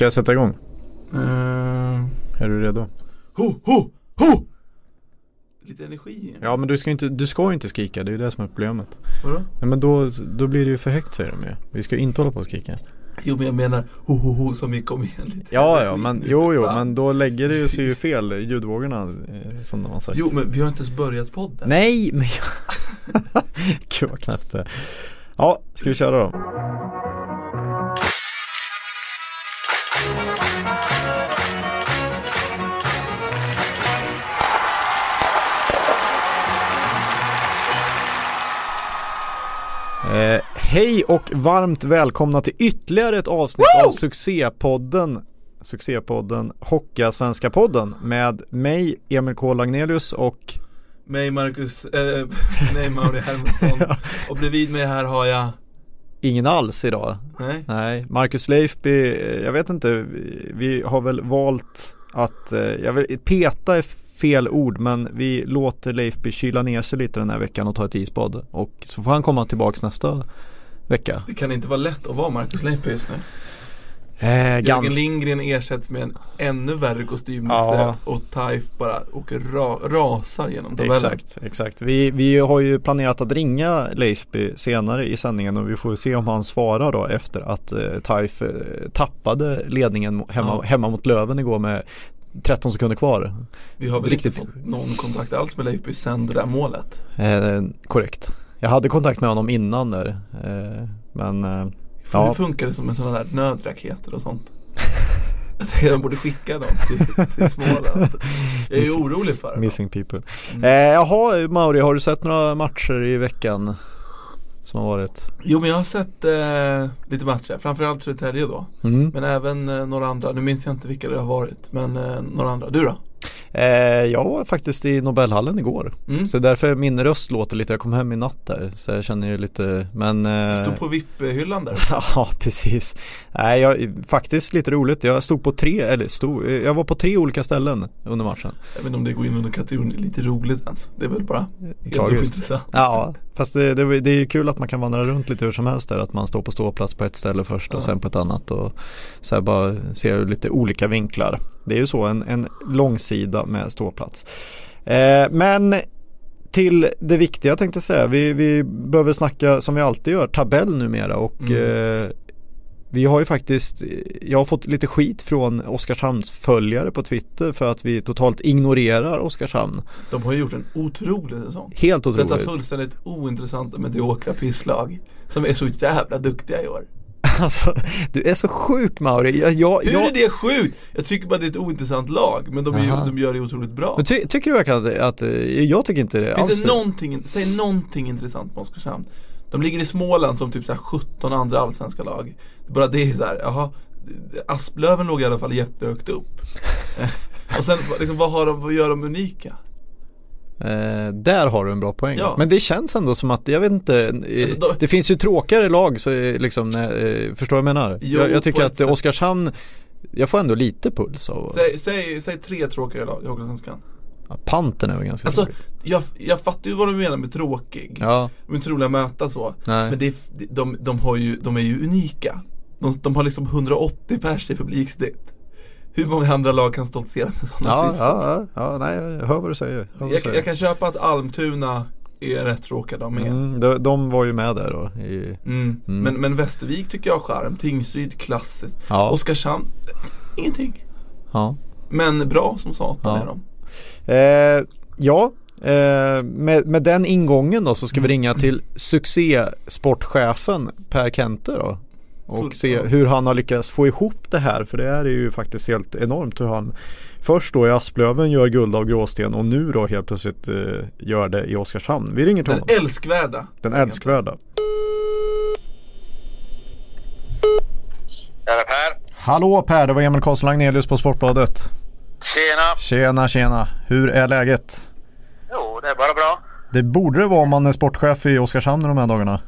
Ska jag sätta igång? Uh, Är du redo? ho, ho, ho! Lite energi. Ja men du ska ju inte, du ska inte skrika, det är ju det som är problemet. Vadå? Ja, men då, då blir det ju för högt säger de ju. Vi ska ju inte hålla på och skrika. Jo men jag menar ho, ho, ho som vi kom igen lite. Ja ja men jo jo men då lägger det ju sig ju fel ljudvågorna eh, som de har sagt. Jo men vi har inte ens börjat podden. Nej men jag... Gud vad knäppt det. Ja, ska vi köra då? Hej och varmt välkomna till ytterligare ett avsnitt av succépodden Succépodden Hockeyallsvenska podden med mig Emil K Lagnelius och Mig Marcus, eh, nej Mauri Hermansson. Och bredvid mig här har jag, ingen alls idag. nej? Nej, Marcus Leifby, eh, jag vet inte, vi- vi har väl valt att, eh, jag vill, peta är fel ord men vi låter Leifby kyla ner sig lite den här veckan och ta ett isbad och så får han komma tillbaks nästa vecka. Det kan inte vara lätt att vara Marcus Leifby just nu. Eh, Jörgen Lindgren ersätts med en ännu värre kostymnisse Ja. och Taif bara åker ra, rasar genom tabellen. exakt, exakt. Vi, vi har ju planerat att ringa Leifby senare i sändningen och vi får se om han svarar då efter att eh, Taif eh, tappade ledningen hemma, Ja. hemma mot Löven igår med 13 sekunder kvar. Vi har väl Riktigt. inte fått någon kontakt alls med Leifby sen det där målet. Eh, korrekt. Jag hade kontakt med honom innan där. Eh, men eh, Ja. Hur funkar det som en sån där nödraketer och sånt? Jag tänker att de borde skicka dem till, till Småland. Jag är ju orolig för dem. missing people. Mm. Eh, jaha Mauri, har du sett några matcher i veckan? Som har varit? Jo men jag har sett eh, lite matcher, framförallt Södertälje då. Mm. Men även eh, några andra, nu minns jag inte vilka det har varit. Men eh, några andra. Du då? Eh, jag var faktiskt i Nobelhallen igår. Mm. Så därför min röst låter lite, jag kom hem i natt där. Så jag känner ju lite, men eh, Stod på VIP-hyllan där. Ja precis. Nej jag, faktiskt lite roligt. Jag stod på tre, eller stod, jag var på tre olika ställen under matchen. Jag vet inte om det går in under kategorin lite roligt ens. Det är väl bara helt Tragiskt. ointressant. Ja, fast det, det, det är ju kul att man kan vandra runt lite hur som helst där. Att man står på ståplats på ett ställe först och Ja. sen på ett annat och så här bara ser lite olika vinklar. Det är ju så, en, en långsida med ståplats. Eh, men till det viktiga tänkte jag säga. Vi, vi behöver snacka som vi alltid gör, tabell numera och Mm. eh, vi har ju faktiskt, jag har fått lite skit från Oskarshamns följare på Twitter för att vi totalt ignorerar Oskarshamn. De har ju gjort en otrolig säsong. Helt otroligt. Detta fullständigt ointressanta mediokra pisslag. Som är så jävla duktiga i år. Alltså, du är så sjuk Mauri. Jag, jag, Hur jag, är det sjukt? Jag tycker bara det är ett ointressant lag. Men de, är ju, de gör det otroligt bra. Men ty, tycker du verkligen att, att, eh, jag tycker inte det Finns alls det någonting, säg någonting intressant med Oskarshamn. De ligger i Småland som typ så här 17 andra allsvenska lag. Bara det är så här, jaha. Asplöven låg i alla fall jättehögt upp. Eh, Och sen liksom, vad, har de, vad gör de unika? Eh, där har du en bra poäng. Ja. Men det känns ändå som att, jag vet inte, eh, Alltså, då- det finns ju tråkigare lag så eh, liksom, eh, förstår du vad jag menar? Jo, jag, jag tycker att sätt. Oskarshamn, jag får ändå lite puls av Säg, säg, säg tre tråkiga lag i Hockeyallsvenskan. Ja, Panten är väl ganska Alltså, jag, jag fattar ju vad du menar med tråkig. Ja, De är inte roliga att möta så. nej. Men det, är- de, de, har ju, de är ju unika. De, de har liksom 180 pers i publiksnitt. Hur många andra lag kan stoltsera med sådana Ja, siffror? ja, ja, ja, nej jag hör vad du säger. Du Jag, säger. jag kan köpa att Almtuna är rätt tråkiga de med. Mm. Mm, de, de var ju med där då. I, Men, men Västervik tycker jag har charm. Tingsryd klassiskt. ja, Oskarshamn, ingenting. ja. Men bra som satan Ja. är de. Eh, ja, eh, med, med den ingången då så ska vi Mm. ringa till succésportchefen Per Kente då. Och se hur han har lyckats få ihop det här för det här är ju faktiskt helt enormt hur han Först då i Asplöven gör guld av gråsten och nu då helt plötsligt eh, gör det i Oskarshamn. Vi ringer till Den honom. älskvärda. Den älskvärda. Är det Per? Hallå Per, det var Emil Karlsson Lagnelius på Sportbladet. Tjena! Tjena tjena, hur är läget? Jo, det är bara bra. Det borde det vara om man är sportchef i Oskarshamn de här dagarna.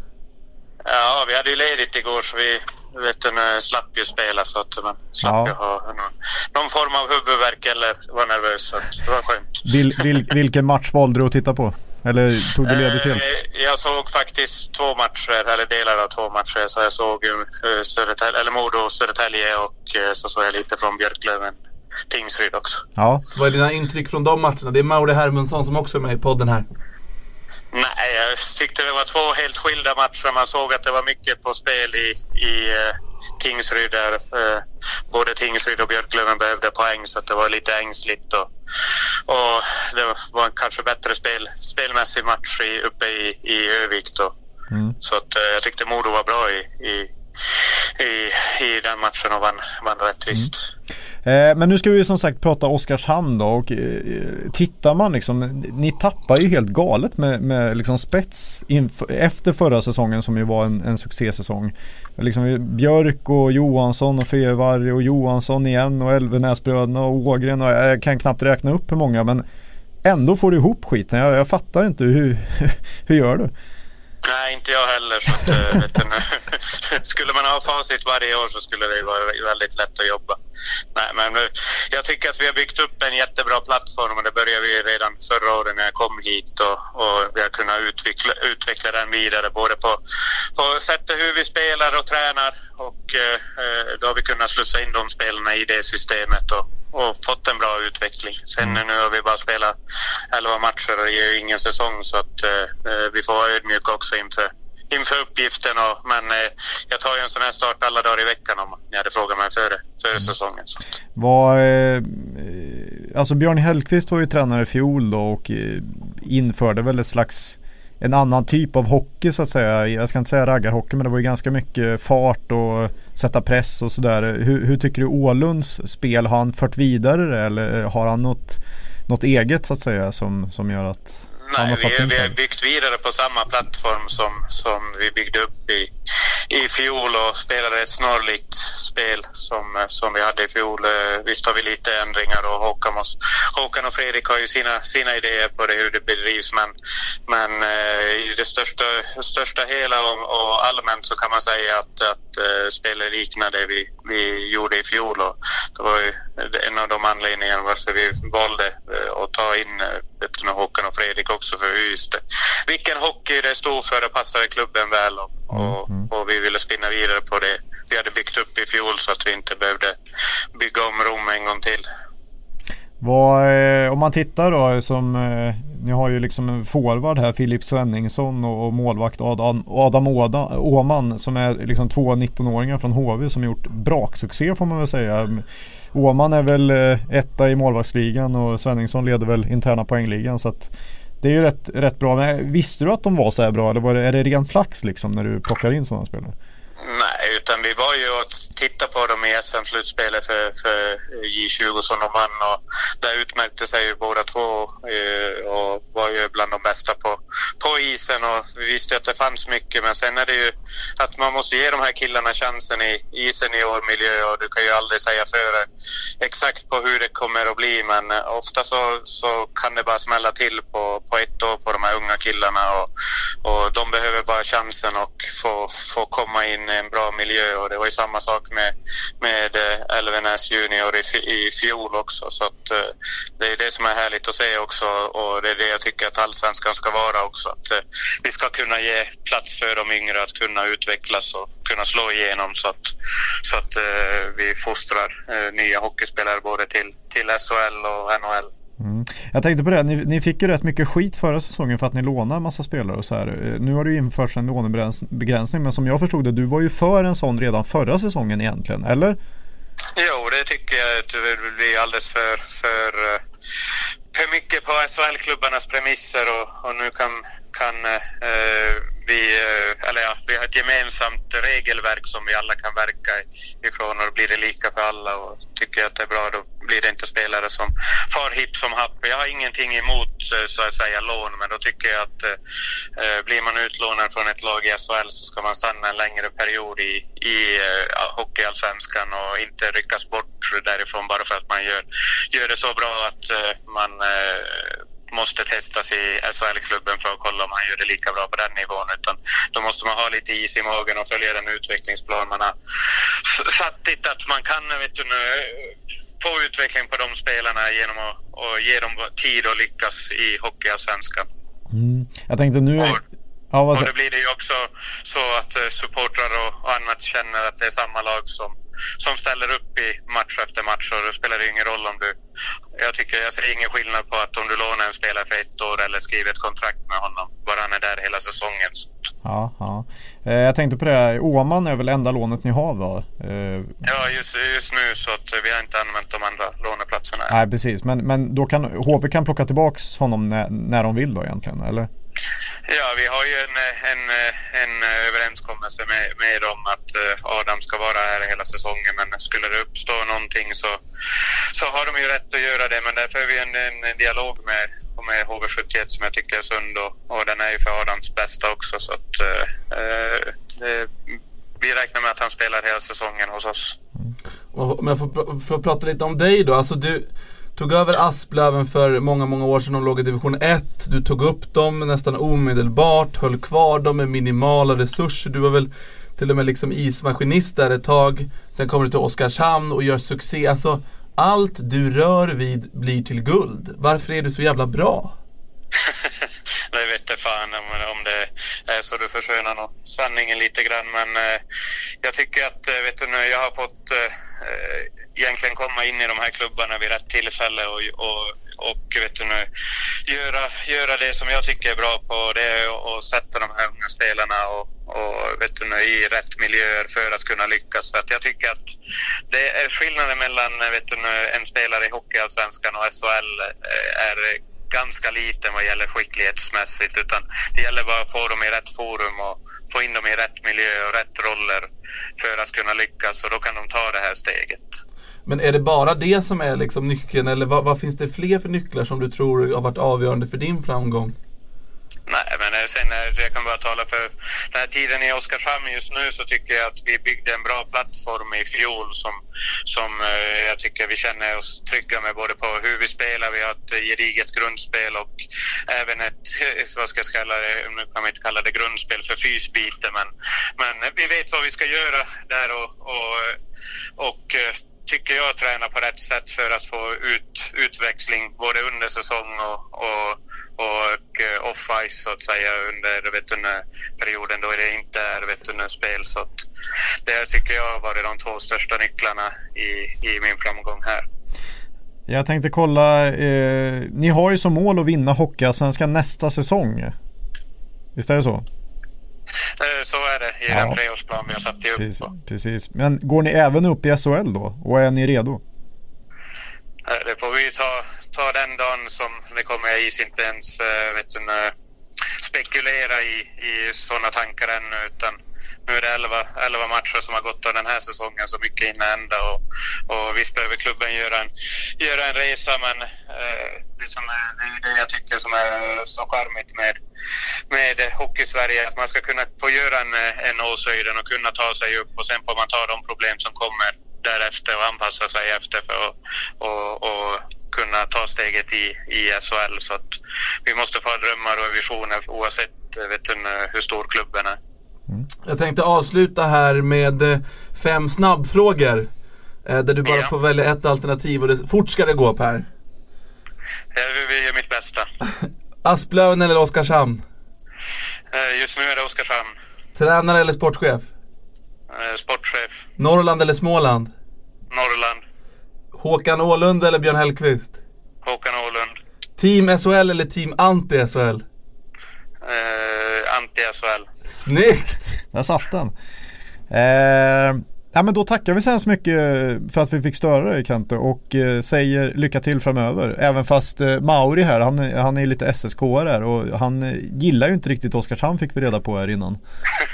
Ja, vi hade ju ledigt igår så vi vet, nu slapp ju spela så att man slapp Ja. ju ha någon, någon form av huvudvärk eller vara nervös så att det var skönt. Vil, vil, vilken match valde du att titta på? Eller tog du ledigt helt? Eh, jag såg faktiskt två matcher, eller delar av två matcher. Så jag såg uh, Södertälje, eller Modo och Södertälje och så såg jag lite från Björklöven. Tingsryd också. Ja. Vad är dina intryck från de matcherna? Det är Mauri Hermundsson som också är med i podden här. Nej, jag tyckte det var två helt skilda matcher. Man såg att det var mycket på spel i, i uh, Tingsryd där uh, både Tingsryd och Björklöven behövde poäng så att det var lite ängsligt och, och det var en kanske bättre spel, spelmässig match i, uppe i, i Övik då. Mm. Så att uh, jag tyckte Modo var bra i, i, i, i den matchen och vann, vann rättvist. Mm. Eh, men nu ska vi som sagt prata Oskarshamn då och eh, tittar man liksom, ni tappar ju helt galet med, med liksom spets efter förra säsongen som ju var en, en succésäsong. Liksom eh, Björk och Johansson och Fevarg och Johansson igen och Elvenäsbröderna och Ågren och jag kan knappt räkna upp hur många men ändå får du ihop skiten. Jag, jag fattar inte hur, hur gör du? Nej, inte jag heller. Så att, eh, vet du, skulle man ha facit varje år så skulle det vara väldigt lätt att jobba. Nej, men jag tycker att vi har byggt upp en jättebra plattform och det började vi redan förra året när jag kom hit och, och vi har kunnat utveckla, utveckla den vidare både på, på sättet hur vi spelar och tränar och eh, eh då har vi kunnat slussa in de spelarna i det systemet och, och fått en bra utveckling. Sen mm. nu har vi bara spelat 11 matcher och det är ju ingen säsong så att eh, eh, vi får vara ödmjuka också inför, inför uppgiften. Och, men eh, jag tar ju en sån här start alla dagar i veckan om ni hade frågat mig före, före mm. säsongen. Så. Vad, eh, alltså Björn Hellkvist var ju tränare i fjol då och eh, införde väl ett slags en annan typ av hockey så att säga. Jag ska inte säga raggarhockey men det var ju ganska mycket fart och sätta press och sådär. Hur, hur tycker du Ålunds spel, har han fört vidare det eller har han något, något eget så att säga som, som gör att Nej, vi, vi har byggt vidare på samma plattform som, som vi byggde upp i, i fjol och spelade ett snarlikt spel som, som vi hade i fjol. Eh, visst har vi lite ändringar och Håkan, och, Håkan och Fredrik har ju sina, sina idéer på det, hur det bedrivs men, men eh, i det största, största hela och, och allmänt så kan man säga att, att spelet liknar det vi, vi gjorde i fjol och det var ju en av de anledningarna varför vi valde att ta in uh, Håkan och Fredrik också för just det. Vilken hockey det stod för, det passade klubben väl och, och, mm. och vi ville spinna vidare på det vi hade byggt upp i fjol så att vi inte behövde bygga om Rom en gång till. Vad, eh, om man tittar då som eh, ni har ju liksom en forward här Filip Svenningsson och, målvakt Adam, Adam Åda, Åman som är liksom två 19-åringar från HV som gjort braksuccé får man väl säga. Åman är väl eh, etta i målvaktsligan och Svenningsson leder väl interna poängligan så att det är ju rätt, rätt bra. Men visste du att de var så här bra eller var det, är det ren flax liksom när du plockar in sådana spelare? Nej, utan vi var ju och tittade på dem i SM-slutspelet för, för J20 som de vann och där utmärkte sig ju båda två eh, och var ju bland de bästa på, på isen och vi visste att det fanns mycket men sen är det ju att man måste ge de här killarna chansen i, i seniormiljö och du kan ju aldrig säga före exakt på hur det kommer att bli men eh, ofta så, så kan det bara smälla till på, på ett år på de här unga killarna och, och de behöver bara chansen och få, få komma in en bra miljö och det var ju samma sak med, med eh, Elvenäs Junior i, i fjol också. Så att, eh, det är det som är härligt att se också och det är det jag tycker att allsvenskan ska vara också. Att eh, vi ska kunna ge plats för de yngre att kunna utvecklas och kunna slå igenom så att, så att vi fostrar nya hockeyspelare både till, till SHL och NHL. Mm. Jag tänkte på det, ni, ni, fick ju rätt mycket skit förra säsongen för att ni lånade en massa spelare och så här. Eh, nu har det ju införts en lånebegränsning men som jag förstod det, du var ju för en sån redan förra säsongen egentligen, eller? Jo, det tycker jag att det blir alldeles för, för, eh, för mycket på SHL-klubbarnas premisser och, och nu kan, kan eh, vi, eh, eller ja, vi har ett gemensamt regelverk som vi alla kan verka ifrån och då blir det lika för alla och tycker jag att det är bra då blir det inte spelare som far hipp som happ. Jag har ingenting emot eh, så att säga lån men då tycker jag att eh, eh blir man utlånad från ett lag i SHL så ska man stanna en längre period i, i eh, hockeyallsvenskan och inte ryckas bort därifrån bara för att man gör, gör det så bra att eh, man eh, måste testas i SHL-klubben för att kolla om han gör det lika bra på den nivån. Utan då måste man ha lite is i magen och följa den utvecklingsplan man har satt dit att man kan vet du, nu, få utveckling på de spelarna genom att, att ge dem tid att lyckas i Hockeyallsvenskan. Mm. Jag tänkte nu... Och, ja, och då blir det ju också så att eh, supportrar och, och annat känner att det är samma lag som, som ställer upp i match efter match och då spelar det ingen roll om du... Jag tycker jag ser ingen skillnad på att om du lånar en spelare för ett år eller skriver ett kontrakt med honom, bara han är där hela säsongen. Ja, ja. Eh, jag tänkte på det, Åman är väl enda lånet ni har va? Eh... Ja, just, just nu så att vi har inte använt de andra låneplatserna. Nej, precis. Men, men då kan HV kan plocka tillbaks honom när, när de vill då egentligen, eller? Ja, vi har ju en, en, en överenskommelse med, med dem att eh, Adam ska vara här hela säsongen. Men skulle det uppstå någonting så, så har de ju rätt att göra det. Men därför är vi en, en, dialog med, med HV71 som jag tycker är sund och, och den är ju för Adams bästa också. Så att, eh, eh, eh vi räknar med att han spelar hela säsongen hos oss. Mm. Om jag får, får prata lite om dig då. Alltså du, Tog över Asplöven för många, många år sedan. De låg i division 1. Du tog upp dem nästan omedelbart. Höll kvar dem med minimala resurser. Du var väl till och med liksom ismaskinist där ett tag. Sen kommer du till Oskarshamn och gör succé. Alltså, allt du rör vid blir till guld. Varför är du så jävla bra? det vete fan om, om det är så du förskönar nog sanningen lite grann. Men eh, jag tycker att, eh, vet du nu, jag har fått eh, egentligen komma in i de här klubbarna vid rätt tillfälle och, och, och vet du nu, göra, göra det som jag tycker är bra på. Det är att sätta de här unga spelarna och, och vet du nu, i rätt miljöer för att kunna lyckas. För att jag tycker att det är skillnaden mellan eh, vet du nu, en spelare i Hockeyallsvenskan och SHL eh, är ganska liten vad gäller skicklighetsmässigt utan det gäller bara att få dem i rätt forum och få in dem i rätt miljö och rätt roller för att kunna lyckas och då kan de ta det här steget. Men är det bara det som är liksom nyckeln eller vad, vad, finns det fler för nycklar som du tror har varit avgörande för din framgång? Sen när jag kan bara tala för den här tiden i Oskarshamn just nu så tycker jag att vi byggde en bra plattform i fjol som, som eh, jag tycker vi känner oss trygga med både på hur vi spelar, vi har ett gediget grundspel och även ett, vad ska jag kalla det, nu kan man inte kalla det grundspel för fysbyte men, men vi vet vad vi ska göra där och, och, och eh, tycker jag, träna på rätt sätt för att få ut utväxling både under säsong och, och, och eh, off-ice så att säga under vet du, perioden då det inte är vet du, spel. Så att det tycker jag har varit de två största nycklarna i, i min framgång här. Jag tänkte kolla, eh, ni har ju som mål att vinna Hockeyallsvenskan nästa säsong. Visst är det så? Eh, så är det i ja. den treårsplan vi har satt upp. Precis, precis. Men går ni även upp i SHL då? Och är ni redo? Eh, det får vi ta, ta den dagen som det kommer. Jag is inte ens eh, vet du, spekulera i, i sådana tankar ännu. Utan nu är det 11, 11 matcher som har gått av den här säsongen så mycket hinner ända och, och visst behöver klubben göra en, göra en resa men eh, det, som är, det är det jag tycker som är så charmigt med, med Hockey-Sverige att man ska kunna få göra en, en åshöjden och kunna ta sig upp och sen får man ta de problem som kommer därefter och anpassa sig efter för att och, och kunna ta steget i, i SHL. Så att vi måste få drömmar och visioner oavsett vet du, hur stor klubben är. Mm. Jag tänkte avsluta här med eh, fem snabbfrågor. Eh, där du bara ja. får välja ett alternativ och det, fort ska det gå Per. Jag vill göra mitt bästa. Asplöven eller Oskarshamn? Eh, just nu är det Oskarshamn. Tränare eller sportchef? Sportchef. Norrland eller Småland? Norrland. Håkan Ålund eller Björn Hellkvist? Håkan Ålund. Team SHL eller Team Anti-SHL? Eh, Anti-SHL. Snyggt! Där satt den. Eh, ja, men då tackar vi så hemskt mycket för att vi fick störa dig Kante och eh, säger lycka till framöver. Även fast eh, Mauri här, han, han är lite ssk här och han eh, gillar ju inte riktigt Oskarshamn fick vi reda på här innan.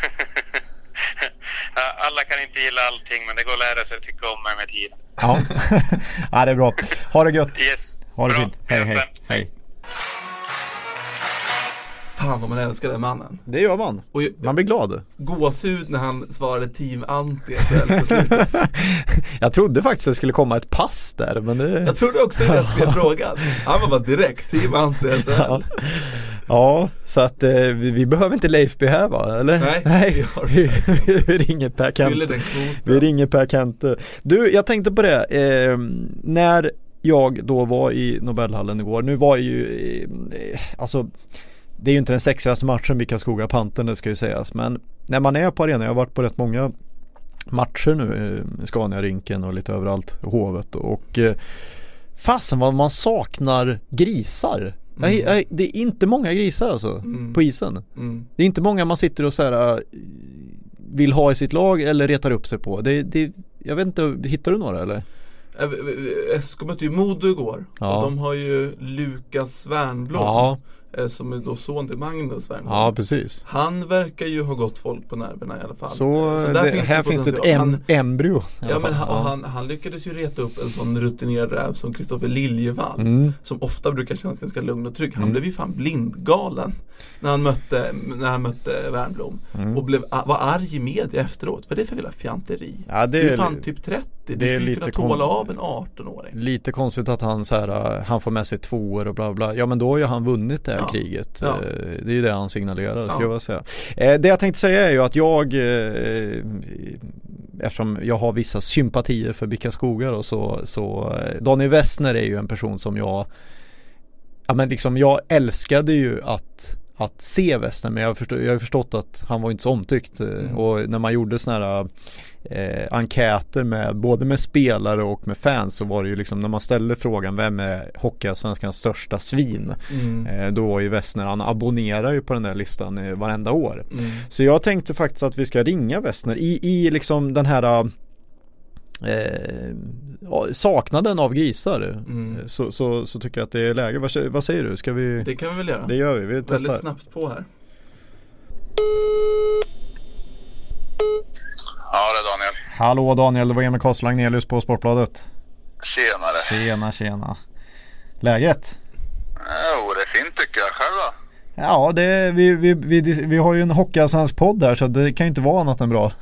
Alla kan inte gilla allting men det går att lära sig att tycka om mig med tiden. Ja. ja, det är bra. Ha det gött. Yes. Ha det Bra. fint. Hej, hej. hej. Fan vad man älskar den mannen. Det gör man. Och jag, man blir glad. Gåshud när han svarade team anti på slutet. jag trodde faktiskt det skulle komma ett pass där men det... Jag trodde också det jag skulle fråga. Han var bara direkt team anti ja. Ja, så att eh, vi, vi, behöver inte Leif B här va? Eller? Nej, Nej. Vi, vi, vi, ringer Per Kente. Vi ringer Per Kente. Du, jag tänkte på det. Eh, när jag då var i Nobelhallen igår. Nu var ju, eh, alltså det är ju inte den sexigaste matchen vilka skogar Pantern det ska ju sägas men när man är på arenan, jag har varit på rätt många matcher nu, eh, Scania-rinken och lite överallt, Hovet och eh, fasen vad man saknar grisar. Mm. Jag, jag, det är inte många grisar alltså Mm. på isen. Mm. Det är inte många man sitter och så här, äh, vill ha i sitt lag eller retar upp sig på. Det, det, jag vet inte, hittar du några eller? V- v- SK mötte ju Modo igår Ja. och de har ju Lukas Wernbloom Ja, Som är då son till Magnus Wernbloom ja precis. Han verkar ju ha gått folk på nerverna i alla fall Så, där det, här finns det ett em, Han- embryo. Ja men han, han, han lyckades ju reta upp en sån rutinerad räv som Kristoffer Liljevall Mm. Som ofta brukar kännas ganska lugn och trygg Han Mm. blev ju fan blindgalen När han mötte, när han mötte Wernbloom Mm. Och blev, var arg i media efteråt Vad är det för jävla fjanteri? Ja, det du är är fan typ 30 Du det är skulle kunna tåla av en 18-åring Lite konstigt att han så här, äh, han får med sig tvåor och bla bla. Ja men då har ju han vunnit det Ja. Kriget. Ja. Eh, Det är ju det han signalerar Ja. jag väl säga. Eh, Det jag tänkte säga är ju att jag eh, Eftersom jag har vissa sympatier för Bicka Skogar och så, så Daniel Westner är ju en person som jag Ja men liksom jag älskade ju att att se Westner men jag har, förstå, jag har förstått att han var inte så omtyckt eh, Mm. och när man gjorde sådana här eh, enkäter med både med spelare och med fans så var det ju liksom när man ställde frågan vem är Hockeyallsvenskans största svin mm. eh, då var ju Westner, han abonnerar ju på den där listan eh, varenda år Mm. så jag tänkte faktiskt att vi ska ringa Westner i, i liksom den här eh, saknaden av grisar Mm. eh, så, så, så tycker jag att det är läge. Vad, vad säger du? Ska vi? Det kan vi väl göra? Det gör vi, vi Väldigt testar. snabbt på här Ja, det är Daniel. Hallå Daniel, det var Emil Karlsson Agnelius på Sportbladet. Tjenare. Tjena, tjena. Läget? Jo, det är fint tycker jag. Själv då? Ja, det, vi, vi, vi, vi har ju en Hockeyallsvensk podd här så det kan ju inte vara annat än bra.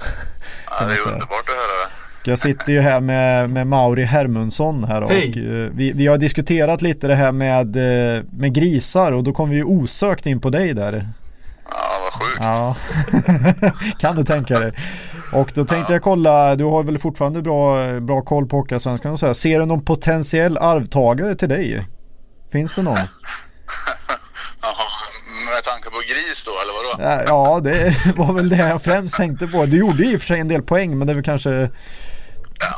Ja, det är underbart att höra det. Jag sitter ju här med, med Mauri Hermundsson här och Hej. eh, vi, vi har diskuterat lite det här med, eh, med grisar och då kom vi ju osökt in på dig där. Ja, vad sjukt. Ja, kan du tänka dig. Och då tänkte jag kolla, du har väl fortfarande bra, bra koll på Hockeyallsvenskan och så här. Ser du någon potentiell arvtagare till dig? Finns det någon? Med tanke på gris då, eller vadå? Ja, det var väl det jag främst tänkte på. Du gjorde ju i och för sig en del poäng, men det är väl kanske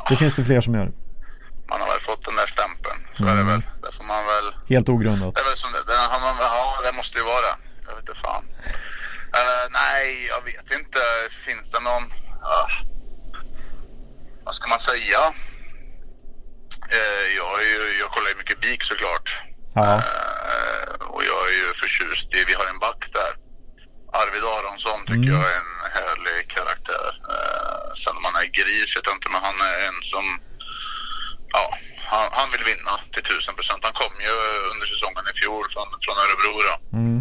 Det finns det fler som gör. Man har väl fått den där stämpeln. Så är Mm. det väl. Det får man väl. Helt ogrundat. Det är väl som det. det har man, ja, det måste ju vara. Jag vet inte fan. Eh, nej, jag vet inte. Finns det någon... ah, vad ska man säga? Uh, jag, är ju, jag kollar ju mycket BIK såklart. Ja, Eh, och jag är ju förtjust i, vi har en back där. Arvid Aronsson tycker Mm. jag är en härlig karaktär. Uh, sen om han är gris vet jag inte, men han är en som, ja, han, han vill vinna till tusen procent. Han kom ju under säsongen i fjol från, från Örebro då. mm.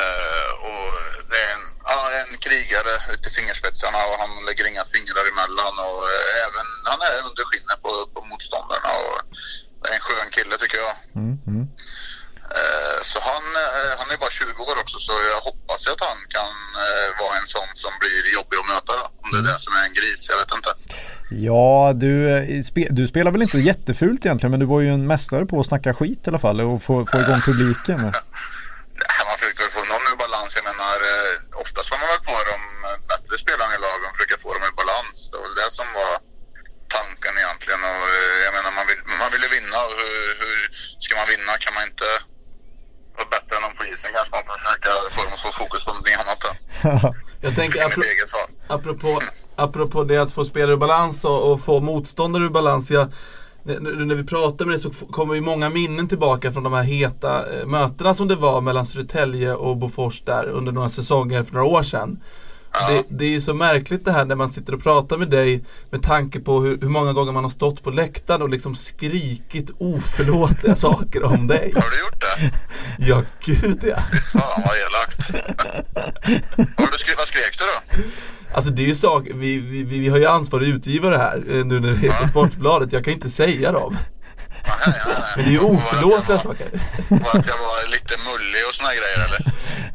Eh, och det är en, ja, en krigare ut i fingerspetsarna och han lägger inga fingrar emellan. Och eh, även, han är under skinnet på, på motståndarna. Och det är en skön kille tycker jag. Mm, mm. Eh, Så han, eh, han är bara 20 år också så jag hoppas att han kan eh, vara en sån som blir jobbig att möta då. Om det är det som är en gris, jag vet inte. Ja, du, eh, spe- du spelar väl inte jättefult egentligen men du var ju en mästare på att snacka skit i alla fall och få, få igång publiken. Nej, Man försöker få någon ur balans. Jag menar, eh, oftast får man väl på de eh, bättre spelarna i lagen och försöka få dem i balans. Det var väl det som var tanken egentligen. Och, eh, jag menar, man vill, man vill ju vinna hur, hur ska man vinna? Kan man inte vara bättre än de på isen kanske man får försöka få dem att få fokus på någonting annat. Jag tänker apro- eget fall. apropå, apropå det att få spelare ur balans och, och få motståndare ur balans. Jag, när, när vi pratar med dig så kommer ju många minnen tillbaka från de här heta eh, mötena som det var mellan Södertälje och Bofors där under några säsonger för några år sedan. Det, det är ju så märkligt det här när man sitter och pratar med dig med tanke på hur, hur många gånger man har stått på läktaren och liksom skrikit oförlåtliga saker om dig. Har du gjort det? Ja, gud ja. Fan vad elakt. Vad, du skri- vad skrek du då? Alltså det är ju sak, vi, vi, vi har ju ansvarig utgivare här eh, nu när det heter Sportbladet. Jag kan inte säga dem. Nej, nej, nej. Men det är ju oförlåtliga saker. Var att jag var lite mullig och såna grejer eller?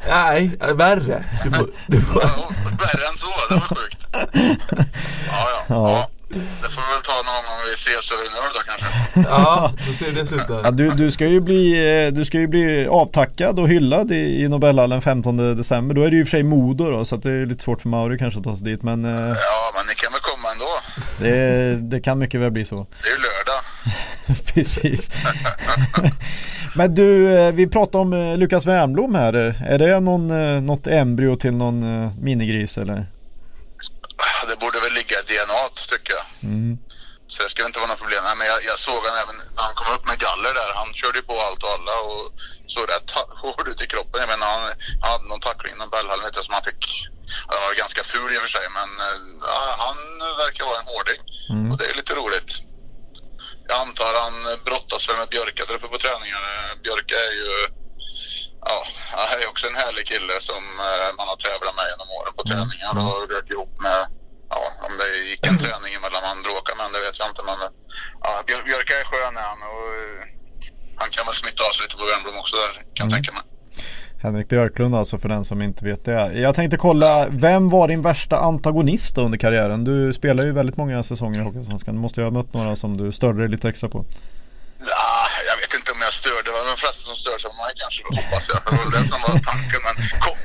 Nej, värre. Du får, du får. Ja, värre än så, det var sjukt. Ja, ja. Ja. Det får vi väl ta någon gång vi ses över en öl då kanske. Ja, då ser det slut Ja, du, du, ska ju bli, eh, du ska ju bli avtackad och hyllad i, i Nobelhallen 15 december. Då är det ju i och för sig Modo då, så att det är lite svårt för Mauri kanske att ta sig dit. Men eh, Ja, men ni kan väl komma ändå. det, det kan mycket väl bli så. Det är ju lördag. Precis. Men du, eh, vi pratade om eh, Lukas Wernbloom här. Är det någon, eh, något embryo till någon minigris eller? Det borde väl ligga i DNA tycker jag. Mm. Så det ska inte vara något problem. Nej, men jag, jag såg han även när han kom upp med galler där. Han körde ju på allt och alla och såg rätt hård ut i kroppen. Jag menar han, han hade någon tackling inom Bellhallen vet jag, som han fick. Han var ganska ful i och för sig men ja, han verkar vara en hårding. Mm. Och det är lite roligt. Jag antar han brottas väl med Björka där uppe på träningarna. Björka är ju Ja, han är också en härlig kille som eh, man har tävlat med genom åren på träningar och rört ihop med Ja, om det gick en träning emellan man bråkade med det vet jag inte men ja, Björ- Björka är skön är han och eh, han kan väl smitta av sig lite på Wernbloom också där kan jag tänka mig. Henrik Björklund alltså för den som inte vet det. Jag tänkte kolla, vem var din värsta antagonist under karriären? Du spelar ju väldigt många säsonger i Hockeyallsvenskan. Du måste ju ha mött några som du störde dig lite extra på. Ja, jag vet inte om jag störde. Det var de flesta som störde sig på mig kanske då, hoppas jag. Det var det som var tanken. Men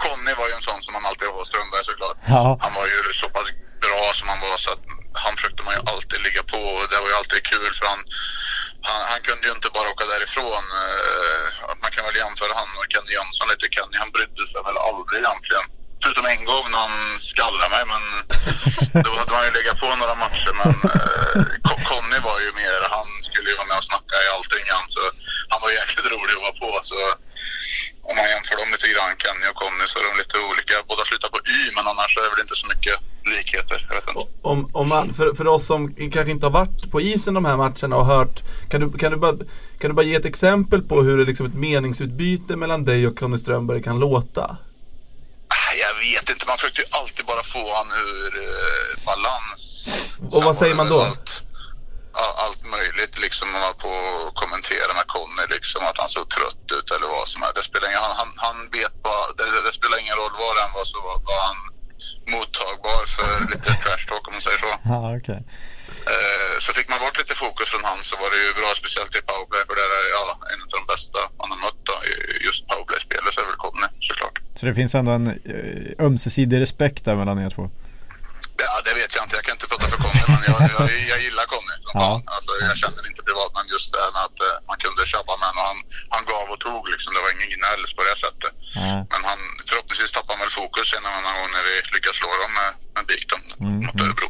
Conny var ju en sån som man alltid var, Strömberg såklart. Ja. Han var ju så pass bra som han var så att han försökte man ju alltid ligga på och det var ju alltid kul för han, han, han kunde ju inte bara åka därifrån. Eh, Man kan väl jämföra han och Kenny Jönsson lite. Kenny han brydde sig väl aldrig egentligen. Förutom en gång när han skallade mig men då hade man ju legat på några matcher men eh, Con- Conny var ju mer, han skulle ju vara med och snacka i allting han så han var jäkligt rolig att vara på så om man jämför dem lite grann, Kenny och Conny, så är de lite olika. Båda slutar på Y men annars är det väl inte så mycket likheter. Om, om man, för, för oss som kanske inte har varit på isen de här matcherna och hört Kan du, kan du, bara, kan du bara ge ett exempel på hur det liksom ett meningsutbyte mellan dig och Conny Strömberg kan låta? Ah, Jag vet inte, man försökte ju alltid bara få han ur eh, balans. Och vad säger man då? Allt, allt möjligt liksom. Man var på kommentera med Conny liksom att han såg trött ut eller vad som helst. Det spelar ingen, han, han, han vet bara, det, det spelar ingen roll det än var så var, var han mottagbar för lite trash talk om man säger så. Ja, okej. Eh, så fick man bort lite fokus från han så var det ju bra, speciellt i powerplay för det är ja, en av de bästa man har mött då, just powerplay-spelet så är väl Conny såklart. Så det finns ändå en eh, ömsesidig respekt där mellan er två? Ja, det vet jag inte. Jag kan inte prata för Conny, men jag, jag, jag gillar Conny som Ja. fan. Alltså, jag känner inte privat, men just det att eh, man kunde tjabba med honom. Han, han gav och tog liksom. Det var ingen gnäll på det sättet. Ja. Men han, förhoppningsvis tappar han väl fokus sen en annan gång när vi lyckas slå dem med, med Bigton Mm, mot Örebro.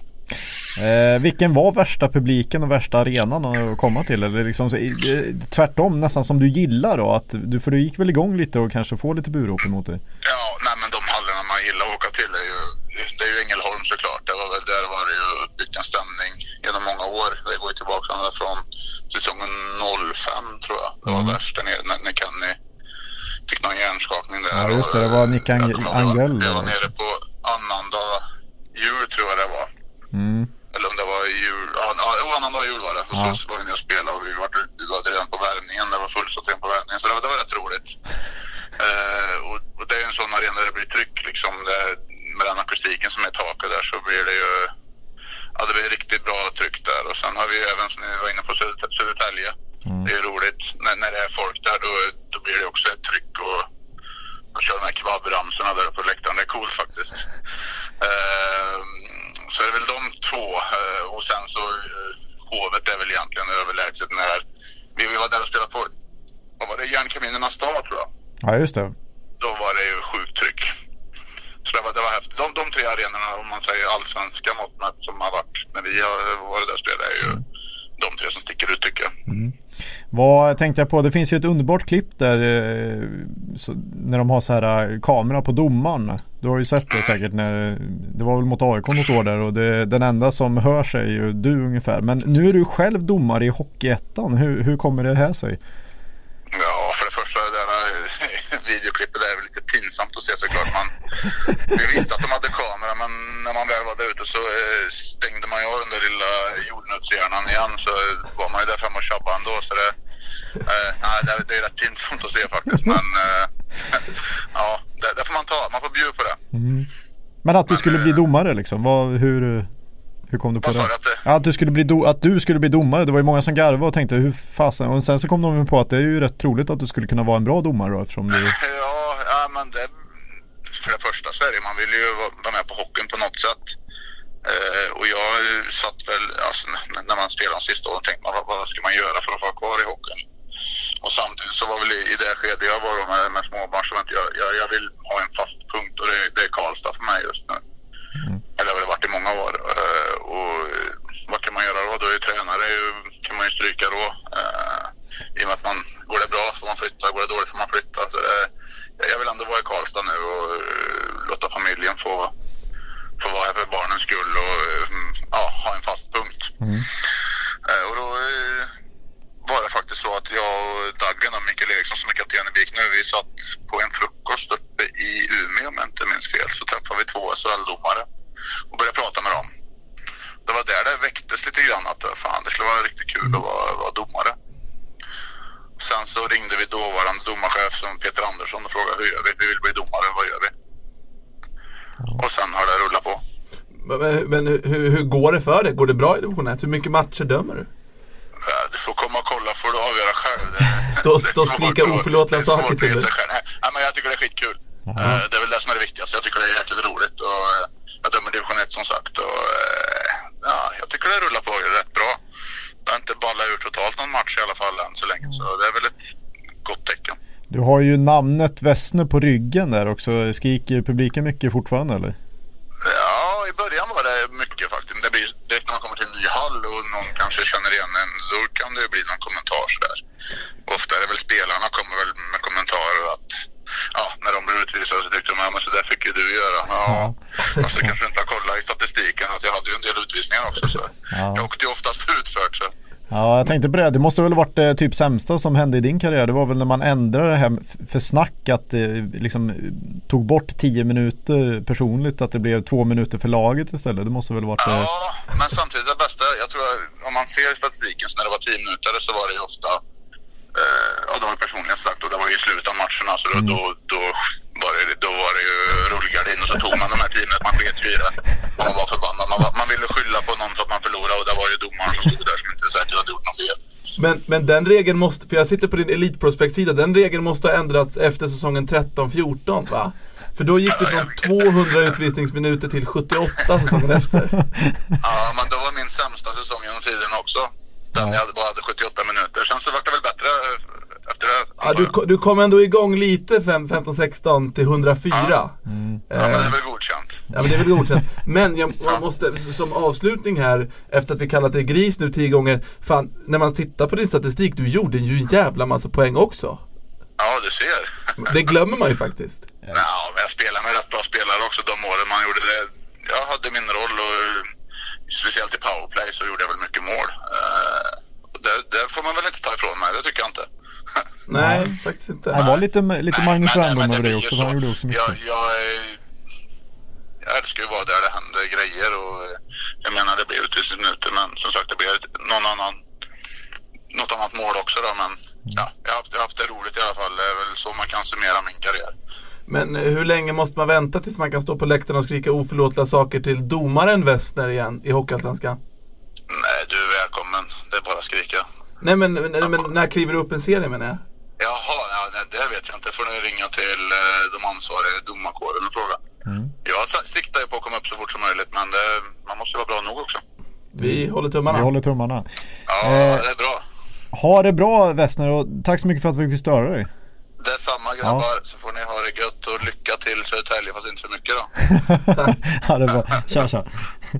Eh, vilken var värsta publiken och värsta arenan att komma till? Eller liksom, eh, tvärtom nästan som du gillar då? Att du, för du gick väl igång lite och kanske få lite burop emot dig? Ja, nej men de hallarna man gillar att åka till är ju, det är ju Ängelholm såklart. Det var väl där var det ju byggt en stämning genom många år. Det går ju tillbaka ända från säsongen 05 tror jag. Det var Mm. värst där nere när, när Kenny fick någon hjärnskakning där. Ja, just det. Det var Nick Ang- Angell, Jag var nere på annandag jul tror jag det var. Mm. Eller om det var jul, ja, ja jo, annandag jul var det. Och Ja. så var vi nere och spelade och vi var, vi var redan på värmningen. Det var fullsatt redan på värmningen. Så det var, det var rätt roligt. Eh, och, och det är en sån arena där det blir tryck liksom. Det, med den akustiken som är i taket där så blir det ju Ja, det blir riktigt bra tryck där. Och sen har vi även, som ni var inne på, Söder- Södertälje. Det är roligt. När, när det är folk där då, då blir det också ett tryck. Och, och kör de här kebabramsorna där på läktaren. Det är coolt faktiskt. Eh, så är det väl de två. Eh, och sen så eh, Hovet är väl egentligen överlägset när vi, vi var där och spelade på, vad var det, Järnkaminernas dag tror jag. Ja, just det. Då var det ju sjukt tryck. Det var, det var häftigt. De, de tre arenorna, om man säger allsvenska mått mätt, som har varit när vi har varit där och spelat är ju de tre som sticker ut tycker jag. Mm. Vad tänkte jag på? Det finns ju ett underbart klipp där eh, så, när de har så här eh, kamera på domaren. Du har ju sett det säkert när det var väl mot AIK något år där och det, den enda som hörs är ju du ungefär. Men nu är du själv domare i Hockeyettan. Hur, hur kommer det här sig? Ja, för det första det där eh, videoklippet där är väl lite pinsamt att se såklart. Man, vi visste att de hade kamera men när man väl var där ute så eh, stängde man ju av den där lilla jordnötshjärnan igen så var man ju där framme och tjabbade ändå. Så det, eh, nej, det, är- det är rätt pinsamt att se faktiskt men eh, ja, det, det får man ta. Man får bjuda på det. Men att du skulle bli domare liksom. Vad, hur, Hur kom du på det? att det? Ja, att, du skulle bli do- att du skulle bli domare. Det var ju många som garvade och tänkte hur fasen. Och sen så kom de på att det är ju rätt troligt att du skulle kunna vara en bra domare då eftersom du... Ja, ja men det, för det första så är det, man vill ju vara med på hockeyn på något sätt. Eh, och jag satt väl, alltså, när man spelade de sista åren tänkte man vad, vad ska man göra för att vara kvar i hockeyn? Och samtidigt så var väl i, i det skede jag var då med, med småbarn så jag, jag, jag vill ha en fast punkt och det, det är Karlstad för mig just nu. Eller det har väl varit i många år. Och eh, vad kan man göra då? Då är ju tränare kan man ju stryka då. Eh, I och med att man, går det bra får man flytta, går det dåligt får man flytta. Så det, jag vill ändå vara i Karlstad nu och eh, låta familjen få, få vara här för barnens skull och eh, ja, ha en fast punkt. Eh, och då var det faktiskt så att jag och Dagen och Mikael Eriksson som är kapten i BIK nu, vi satt på en frukost uppe i Umeå om jag inte minns fel. Så träffade vi två SHL-domare och började prata med dem. Det var där det väcktes lite grann att eh, fan, det skulle vara riktigt kul att vara, vara domare. Sen så ringde vi dåvarande domarchef som Peter Andersson och frågade hur gör vi? Vi vill bli domare, vad gör vi? Och sen har det rullat på. Men, men hur, hur går det för dig? Går det bra i division 1? Hur mycket matcher dömer du? Ja, Du får komma och kolla får du avgöra själv. Det- Stå- det är stå och skrika oförlåtliga saker till dig. Nej, men jag tycker det är skitkul. Eh, Det är väl det som är det viktigaste. Jag tycker det är jäkligt roligt. Och eh, jag dömer division 1 som sagt. Och, eh, ja, jag tycker det rullar på rätt bra. Det har inte ballat ur totalt någon match i alla fall än så länge. Så det är väl ett gott tecken. Du har ju namnet Wessner på ryggen där också. Skriker publiken mycket fortfarande eller? Ja, i början var det mycket faktiskt. Det blir, direkt när man kommer till en ny hall och någon kanske känner igen en, då kan det ju bli någon kommentar sådär. Ofta är det väl spelarna kommer väl med kommentarer att ja, när de blir utvisade så tyckte de ja, men så där fick ju du göra. Ja, fast jag kanske inte har kollat i statistiken att jag hade ju en del utvisningar också så Ja. jag åkte ju oftast utfört så. Ja, jag tänkte på det. Det måste väl varit det typ sämsta som hände i din karriär. Det var väl när man ändrade det här för snack att det liksom eh, tog bort 10 minuter personligt. Att det blev två minuter för laget istället. Det måste väl varit det. Ja, men samtidigt det bästa, jag tror att om man ser i statistiken så när det var 10 minuter så var det ju ofta, eh, ja det var ju personligen sagt och det var ju i slutet av matcherna så då, då, då, var det, då var det ju rullgardin och så tog man de här 10 minuterna, man sket ju i det. Man var förbannad, man, var- man ville skylla på någon för att man förlorade och det var ju domaren som stod där som inte säkert hade gjort något fel. Men, men den regeln måste, för jag sitter på din Elitprospect-sida, den regeln måste ha ändrats efter säsongen 13-14 va? För då gick det från 200 utvisningsminuter till 78 säsongen efter. Ja, men det var min sämsta säsong genom tiden också. Den jag hade bara hade 78 minuter. Sen så vart det väl bättre eh, efter det. Ja, du, du kom ändå igång lite fem- 15-16 till 104. Ja, men det är väl godkänt. Ja men det är väl godkänt. Men jag, jag måste, som avslutning här, efter att vi kallat dig gris nu tio gånger. Fan, när man tittar på din statistik, du gjorde ju en jävla massa poäng också. Ja, du ser. Det glömmer man ju faktiskt. Ja, men jag spelade med rätt bra spelare också de åren man gjorde det. Jag hade min roll och speciellt i powerplay så gjorde jag väl mycket mål. Eh, det, det får man väl inte ta ifrån mig, det tycker jag inte. Nej, faktiskt inte. Det var lite, lite Nej, Magnus men- Wernbloom över det också. så. Han gjorde också mycket. Jag, jag, är- jag älskar ju att vara där det händer grejer och eh, jag menar det blir utvisningsminuter men som sagt det blir någon annan, något annat mål också då men ja, jag har haft, jag har haft det roligt i alla fall. Det är väl så man kan summera min karriär. Men eh, hur länge måste man vänta tills man kan stå på läktaren och skrika oförlåtliga saker till domaren Westner igen i Hockeyallsvenskan? Nej, du är välkommen. Det är bara att skrika. Nej men, men, men när kliver du upp en serie menar jag? Jaha, ja, det vet jag inte. får ni ringa till eh, de ansvariga i domarkåren och fråga. Jag sa- siktar ju på att komma upp så fort som möjligt men det, man måste ju vara bra nog också. Vi håller tummarna. Vi håller tummarna. Ja, Eh. det är bra. Ha det bra Wessner och tack så mycket för att vi fick störa dig. Det är samma grabbar, så får ni ha det gött och lycka till Södertälje fast inte för mycket då. ha det bra. Tja tja.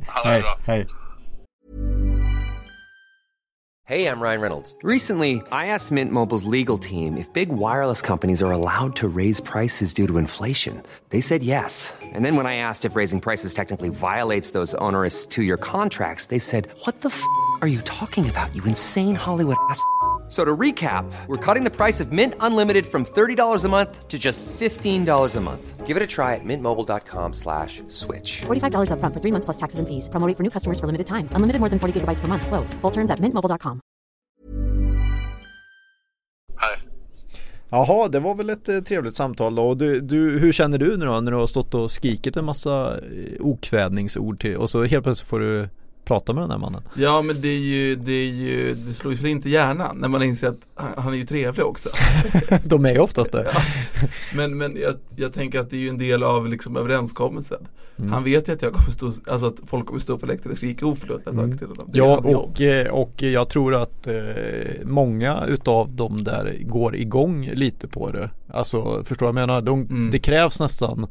Ha det Hej, bra. hej. Hey, I'm Ryan Reynolds. Recently, I asked Mint Mobile's legal team if big wireless companies are allowed to raise prices due to inflation. They said yes. And then when I asked if raising prices technically violates those onerous two year contracts, they said, What the f are you talking about, you insane Hollywood ass? F- So to recap, we're cutting the price of Mint Unlimited from $30 a month to just $15 a month. Give it a try at mintmobile.com slash switch. $45 upfront for three months plus taxes and fees. Promo rate for new customers for limited time. Unlimited more than 40 gigabytes per month. Slows. Full terms at mintmobile.com. Hej. Jaha, det var väl ett eh, trevligt samtal då. Och du, du, hur känner du nu då när du har stått och skrikit en massa eh, okvädningsord till och så helt plötsligt får du prata med den här mannen. Ja men det är ju, det är ju, det slår ju för inte hjärnan när man inser att han, han är ju trevlig också. De är ju oftast det. Ja. Men, men jag, jag tänker att det är ju en del av liksom överenskommelsen. Mm. Han vet ju att jag kommer stå, alltså att folk kommer stå på läktaren och skrika oförlåtliga saker till honom. Det Ja och, eh, och jag tror att eh, många utav dem där går igång lite på det. Alltså förstår du vad jag menar? De, Mm. Det krävs nästan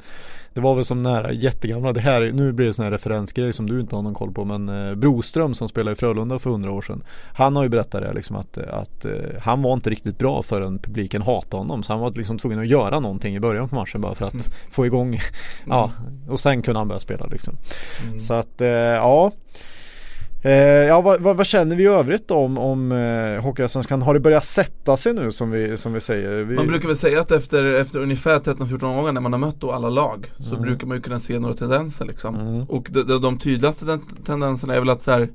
Det var väl som här jättegamla, det här, nu blir det sån här referensgrej som du inte har någon koll på men eh, Broström som spelade i Frölunda för hundra år sedan Han har ju berättat det liksom att, att eh, han var inte riktigt bra förrän publiken hatade honom så han var liksom tvungen att göra någonting i början på matchen bara för att få igång Ja, och sen kunde han börja spela liksom. Mm. Så att, eh, ja Eh, ja, vad, vad, vad känner vi i övrigt om, om eh, Hockeyallsvenskan? Har det börjat sätta sig nu som vi, som vi säger? Vi, Man brukar väl säga att efter, efter ungefär 13-14 gånger när man har mött då alla lag så Mm. brukar man ju kunna se några tendenser liksom. Mm. Och de, de, de tydligaste ten- tendenserna är väl att så här,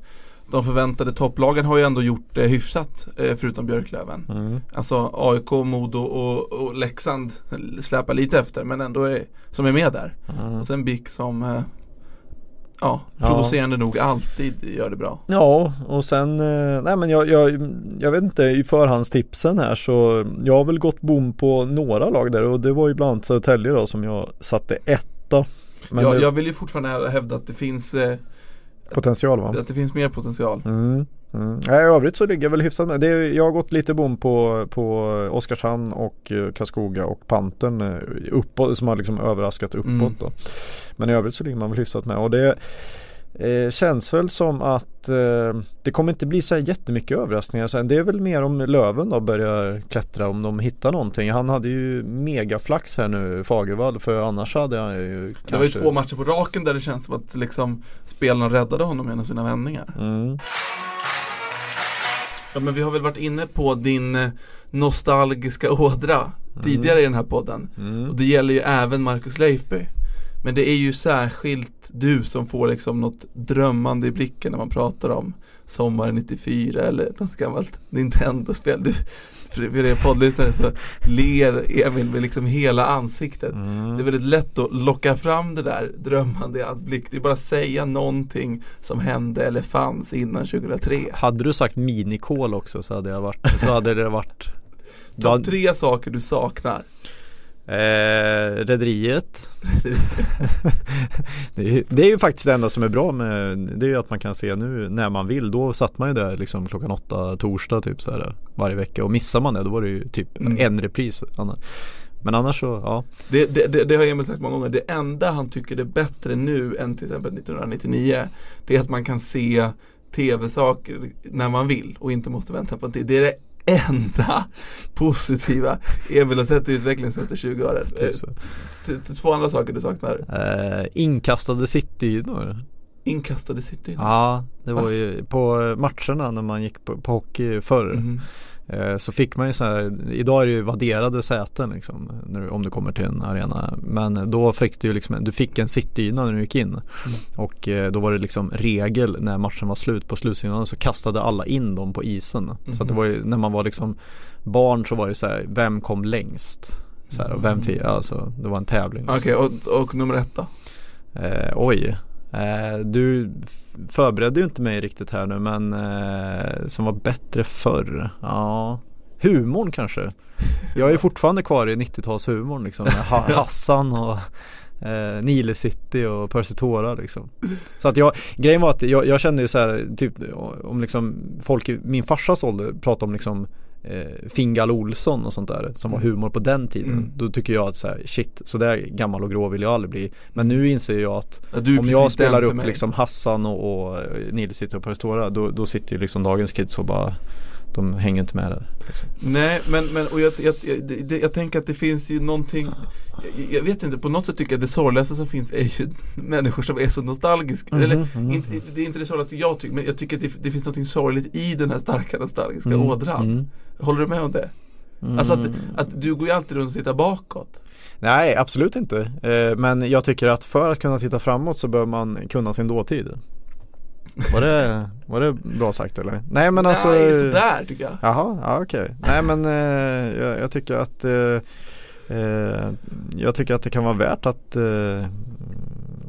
de förväntade topplagen har ju ändå gjort det hyfsat eh, förutom Björklöven. Mm. Alltså AIK, Modo och, och Leksand släpar lite efter men ändå är, som är med där. Mm. Och sen BIK som Ja, Ja. provocerande nog alltid gör det bra. Ja, och sen, eh, nej men jag, jag, jag vet inte i förhandstipsen här så jag har väl gått bom på några lag där och det var ju bland annat Södertälje då som jag satte etta. Men jag, det, jag vill ju fortfarande hävda att det finns eh, potential va? Att det finns mer potential. Mm. Mm. I övrigt så ligger jag väl hyfsat med. Det är, jag har gått lite bom på, på Oskarshamn och eh, Karlskoga och Pantern eh, uppåt, som har liksom överraskat uppåt Mm. då. Men i övrigt så ligger man väl hyfsat med. Och det eh, känns väl som att eh, det kommer inte bli så här jättemycket överraskningar sen. Det är väl mer om Löven då börjar klättra om de hittar någonting. Han hade ju megaflax här nu Fagervall för annars hade han ju kanske... Det var ju två matcher på raken där det känns som att liksom spelarna räddade honom genom sina vändningar. Mm. Ja men vi har väl varit inne på din eh, nostalgiska ådra tidigare i den här podden. Mm. Och det gäller ju även Marcus Leifby. Men det är ju särskilt du som får liksom något drömmande i blicken när man pratar om sommaren 94 eller något gammalt Nintendo-spel. Du, för er poddlyssnare så ler Emil med liksom hela ansiktet. Mm. Det är väldigt lätt att locka fram det där drömmande i hans blick. Det är bara att säga någonting som hände eller fanns innan 2003. Hade du sagt minikol också så hade jag varit, då hade det varit Topp tre saker du saknar. Eh, Rederiet det, är, det är ju faktiskt det enda som är bra med Det är ju att man kan se nu när man vill Då satt man ju där liksom klockan åtta torsdag typ så här Varje vecka och missar man det då var det ju typ Mm. en repris Men annars så ja Det, det, det, det har Emil sagt många gånger. Det enda han tycker är bättre nu än till exempel 1999 Det är att man kan se tv-saker när man vill och inte måste vänta på en tid. Det är det enda positiva Emil har sett i utvecklingen de senaste 20 åren. typ. Eh, Två andra saker du saknar. eh, Inkastade citydynor Inkastade city. Ja det var ju på matcherna när man gick på, på hockey förr Mhm. Så fick man ju så här, idag är det ju vadderade säten liksom, om du kommer till en arena. Men då fick du ju liksom, du fick en sittdyna när du gick in. Och eh, då var det liksom regel när matchen var slut på slutsignalen så kastade alla in dem på isen. Så att det var ju, när man var liksom barn så var det så här, vem kom längst? Så här, och vem fick, alltså det var en tävling. Okej, liksom. och, och nummer ett då? Eh, oj. Eh, du förberedde ju inte mig riktigt här nu men eh, som var bättre förr. Ja. Humorn kanske. Jag är fortfarande kvar i 90-talshumorn liksom. Hassan och eh, Nile City och Percy Tora liksom. Så att jag, grejen var att jag, jag kände ju så här typ om liksom folk i min farsas ålder pratade om liksom eh, Fingal Olsson och sånt där som var humor på den tiden. Mm. Då tycker jag att så här, shit, så där gammal och grå vill jag aldrig bli. Men nu inser jag att Ja, om jag spelar upp mig. liksom Hassan och, och Nils sitter och Paristora då, då sitter ju liksom dagens kids och bara De hänger inte med där liksom. Nej men, men och jag, jag, jag, jag tänker att det finns ju någonting jag, jag vet inte, på något sätt tycker jag att det sorgligaste som finns är ju människor som är så nostalgiska Mhm, Eller, mhm. inte, det är inte det sorgligaste jag tycker men jag tycker att det, det finns någonting sorgligt i den här starka nostalgiska Mm, ådran mm. Håller du med om det? Alltså att, att du går ju alltid runt och tittar bakåt Nej absolut inte eh, Men jag tycker att för att kunna titta framåt så bör man kunna sin dåtid Var det, var det bra sagt eller? Nej men alltså Nej, sådär tycker jag Jaha, ja, okej. Nej men eh, jag, jag tycker att eh, eh, Jag tycker att det kan vara värt att eh,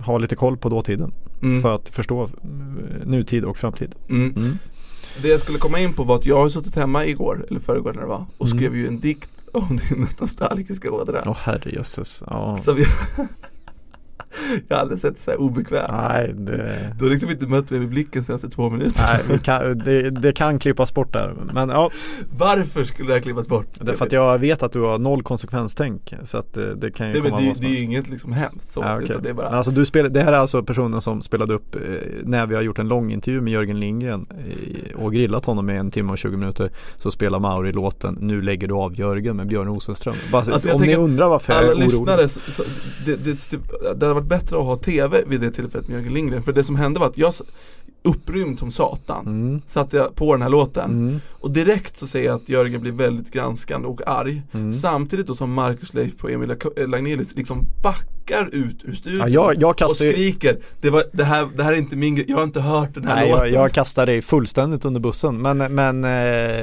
ha lite koll på dåtiden. Mm. för att förstå eh, nutid och framtid. Mm. Mm. Det jag skulle komma in på var att jag har suttit hemma igår, eller förrgår när det var, och Mm. skrev ju en dikt om din nostalgiska ådra. Åh herrejösses. Ja. Som jag, jag har aldrig sett så här obekväm. Nej, det, Du har liksom inte mött mig med blicken senaste två minuter. nej kan, det, det kan klippas bort där. Men ja, Varför skulle det här klippas bort? det är för att jag vet att du har noll konsekvenstänk. Så att det, det kan ju Nej men komma det, vad som det är ju inget liksom hemskt så, Ja, utan det är bara Men alltså du spel, det här är alltså personen som spelade upp eh, när vi har gjort en lång intervju med Jörgen Lindgren eh, och grillat honom i en timme och 20 minuter så spelar Mauri låten Nu lägger du av Jörgen med Björn Rosenström. Bara, Alltså, om ni undrar varför jag är orolig. lyssnare, så, så, det, det, typ, det hade varit bättre att ha TV vid det tillfället med Jörgen Lindgren För det som hände var att jag upprymd som satan Mm. Satte jag på den här låten Mm. Och direkt så ser jag att Jörgen blir väldigt granskande och arg Mm. Samtidigt då som Marcus Leif och Emil Lak- Lagnelius liksom backar ut ur studion Ja, jag- jag Och ju- skriker det, var, det, här, det här är inte min grej, jag har inte hört den här Nej, låten jag, jag kastar dig fullständigt under bussen. Men, men eh,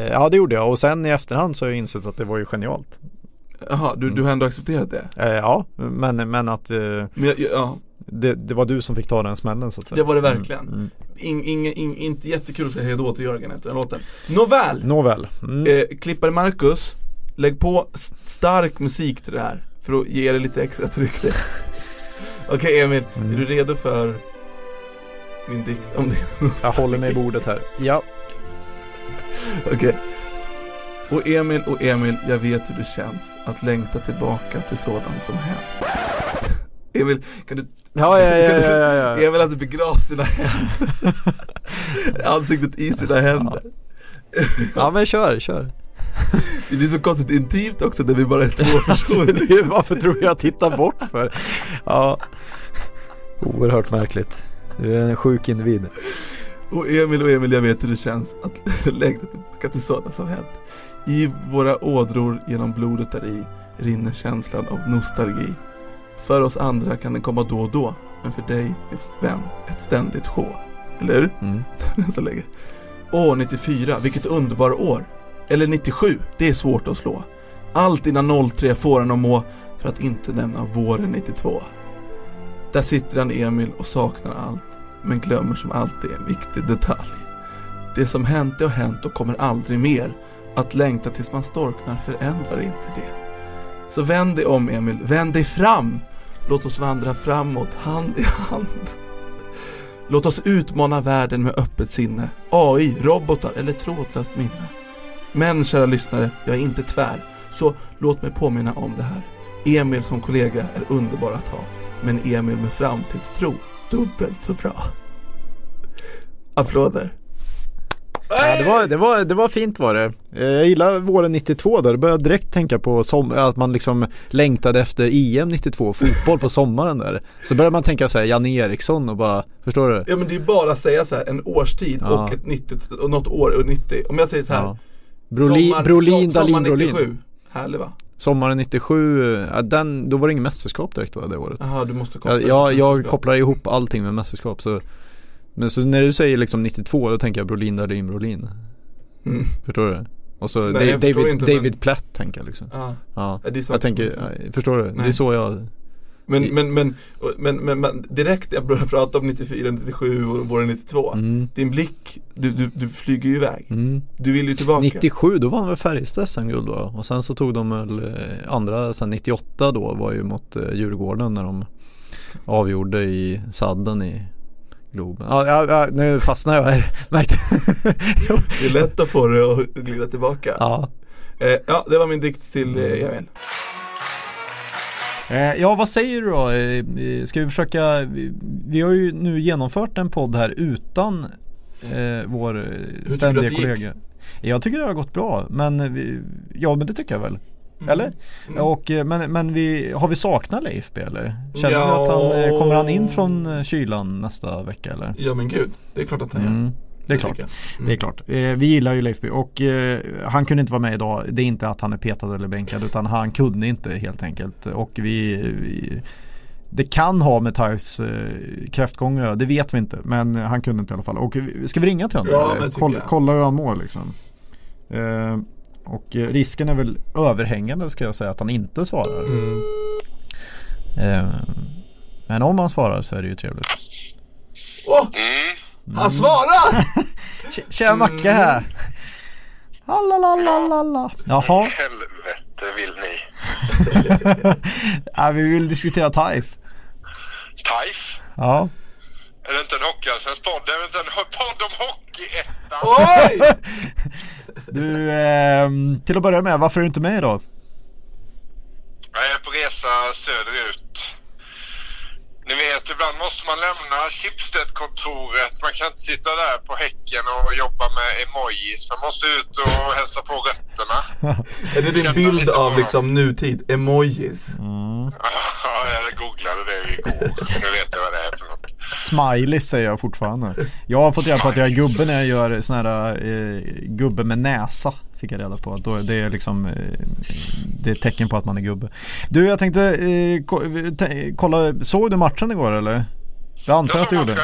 ja det gjorde jag och sen i efterhand så har jag insett att det var ju genialt. Jaha, du, du har ändå accepterat det? Eh, ja, men, men att eh, Men ja, det, det var du som fick ta den smällen så att säga. det var det verkligen Mm. Mm. In, ing, ing, Inte jättekul att säga hejdå till Jörgen efter den låten Nåväl! Nåväl. Mm. Eh, klippare Marcus, lägg på st- stark musik till det här för att ge det lite extra tryck det. Okej Emil, Mm. är du redo för min dikt om din Jag håller mig i bordet här. Ja. Okej. Och Emil och Emil, jag vet hur det känns att längta tillbaka till sådant som hänt. Emil, kan du Ja, ja, ja, ja, ja, ja. Emil alltså begravt sina händer Ansiktet i sina händer ja men kör, kör. Det blir så konstigt intimt också när vi bara är två Alltså, personer det är, varför tror jag jag tittar bort för? Ja. Oerhört märkligt. Du är en sjuk individ. Och Emil och Emil, jag vet hur det känns att längta tillbaka till sådant som hänt. I våra ådror genom blodet där i rinner känslan av nostalgi. För oss andra kan den komma då och då, men för dig, ett vän, ett ständigt sjå. Eller hur? Mm. Så länge. Åh, 94, vilket underbara år. Eller 97, det är svårt att slå. Allt innan 03 får en att må, för att inte nämna våren 92. Där sitter han Emil och saknar allt, men glömmer som alltid en viktig detalj. Det som hänt är och hänt och kommer aldrig mer. Att längta tills man storknar förändrar inte det. Så vänd dig om Emil, vänd dig fram! Låt oss vandra framåt, hand i hand. Låt oss utmana världen med öppet sinne. AI, robotar eller trådlöst minne. Men kära lyssnare, jag är inte tvär. Så låt mig påminna om det här. Emil som kollega är underbar att ha. Men Emil med framtidstro, dubbelt så bra. Applåder. Ja, det, var, det, var, det var fint var det. Jag gillar våren 92 där. Då började jag direkt tänka på som, att man liksom längtade efter EM 92, fotboll på sommaren där. Så började man tänka såhär, Janne Eriksson och bara, förstår du? Ja men det är bara att säga så här, en årstid Ja. och ett 90, och något år och 90. Om jag säger så här. Ja. Brolin, Brolin, som- Dahlin, sommar Brolin. 97. Härlig va? Sommaren 97, ja, den, då var det inget mästerskap direkt va, det året. Jaha du måste koppla Jag, det jag, jag kopplar ihop allting med mästerskap så Men så när du säger liksom 92 då tänker jag Brolin, Dahlin, Brolin Mm. Förstår du? Och så Nej, David, inte, men- David Platt tänker jag liksom Ja. Ja, det är jag tänker, ja, förstår du? Det är Nej. så jag Men, men, men, men, men, men direkt jag började prata om 94, 97 och våren 92 mm, Din blick, du, du, du flyger ju iväg mm. Du vill ju tillbaka 97 då vann väl Färjestad SM-guld då och sen så tog de väl eh, andra, sen 98 då var ju mot eh, Djurgården när de avgjorde i sadden i Globen. Ja, ja, ja nu fastnar jag här, märkte Det är lätt att få det att glida tillbaka Ja eh, Ja, det var min dikt till eh, Emil Eh, Ja, vad säger du då? Eh, Ska vi försöka, vi- har ju nu genomfört en podd här utan eh, vår eh, ständiga kollega. Jag tycker det har gått bra, men vi, ja men det tycker jag väl. Eller? Mm. Och, eh, men, men vi, har vi saknat Leif B eller? Känner Ja. du att han, eh, kommer han in från eh, kylan nästa vecka eller? Ja men gud, det är klart att han gör Mm, det är klart. Mm. Det är klart. Eh, vi gillar ju Leif B och eh, han kunde inte vara med idag. Det är inte att han är petad eller bänkad utan han kunde inte helt enkelt. Och vi, vi det kan ha med eh, kräftgång att göra, det vet vi inte. Men han kunde inte i alla fall. Och ska vi ringa till honom? Ja, kolla, kolla hur han mår liksom. Eh, och eh, risken är väl överhängande ska jag säga att han inte svarar. Mm. Eh, men om han svarar så är det ju trevligt. Han svarar! Tj- Tjena Macke här. Hallalalalala. Jaha, Helvete vill ni. ja, vi vill diskutera TAIF. TAIF? Ja. Är det inte en hockeyallsvensk podd? Det är inte en podd om Hockeyettan? Oj! Du, ehm, till att börja med, varför är du inte med idag? Jag är på resa söderut. Ni vet, ibland måste man lämna Schibsted-kontoret. Man kan inte sitta där på Häcken och jobba med emojis. Man måste ut och hälsa på rötterna. Är det din bild av liksom nutid? Emojis? Ja, jag googlade det igår. Nu vet jag vad det är för något. Smiley säger jag fortfarande. Jag har fått reda på att jag är gubbe när jag gör sån här eh, gubbe med näsa. Fick jag reda på. Då, det är liksom eh, Det är ett tecken på att man är gubbe. Du jag tänkte eh, ko- kolla, såg du matchen igår eller? Jag antar Jag att du gjorde. matchen.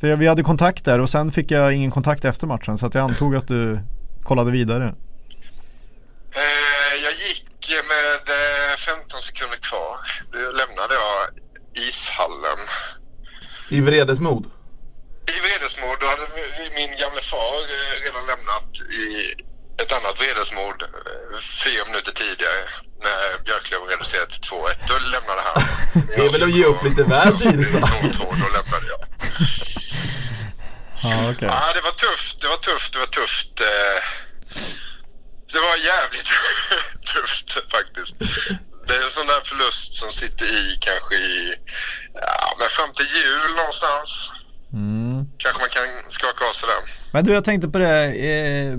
För vi hade kontakt där och sen fick jag ingen kontakt efter matchen så att jag antog att du kollade vidare. Eh, jag gick med eh, 15 sekunder kvar. Då lämnade jag ishallen. I vredesmod? I vredesmod, då hade mi- min gamle far eh, redan lämnat i ett annat vredesmod eh, fyra minuter tidigare när Björklöv reducerade till 2-1. Då lämnade han. Det är väl att ge upp lite väl tidigt va? 2-2, då lämnade jag. Ja okej. Ja, det var tufft, det var tufft, det var tufft. eh. Det var jävligt tufft faktiskt. Det är en sån där förlust som sitter i kanske i, ja men fram till jul någonstans. Mm. Kanske man kan skaka av sig den. Men du jag tänkte på det. Eh,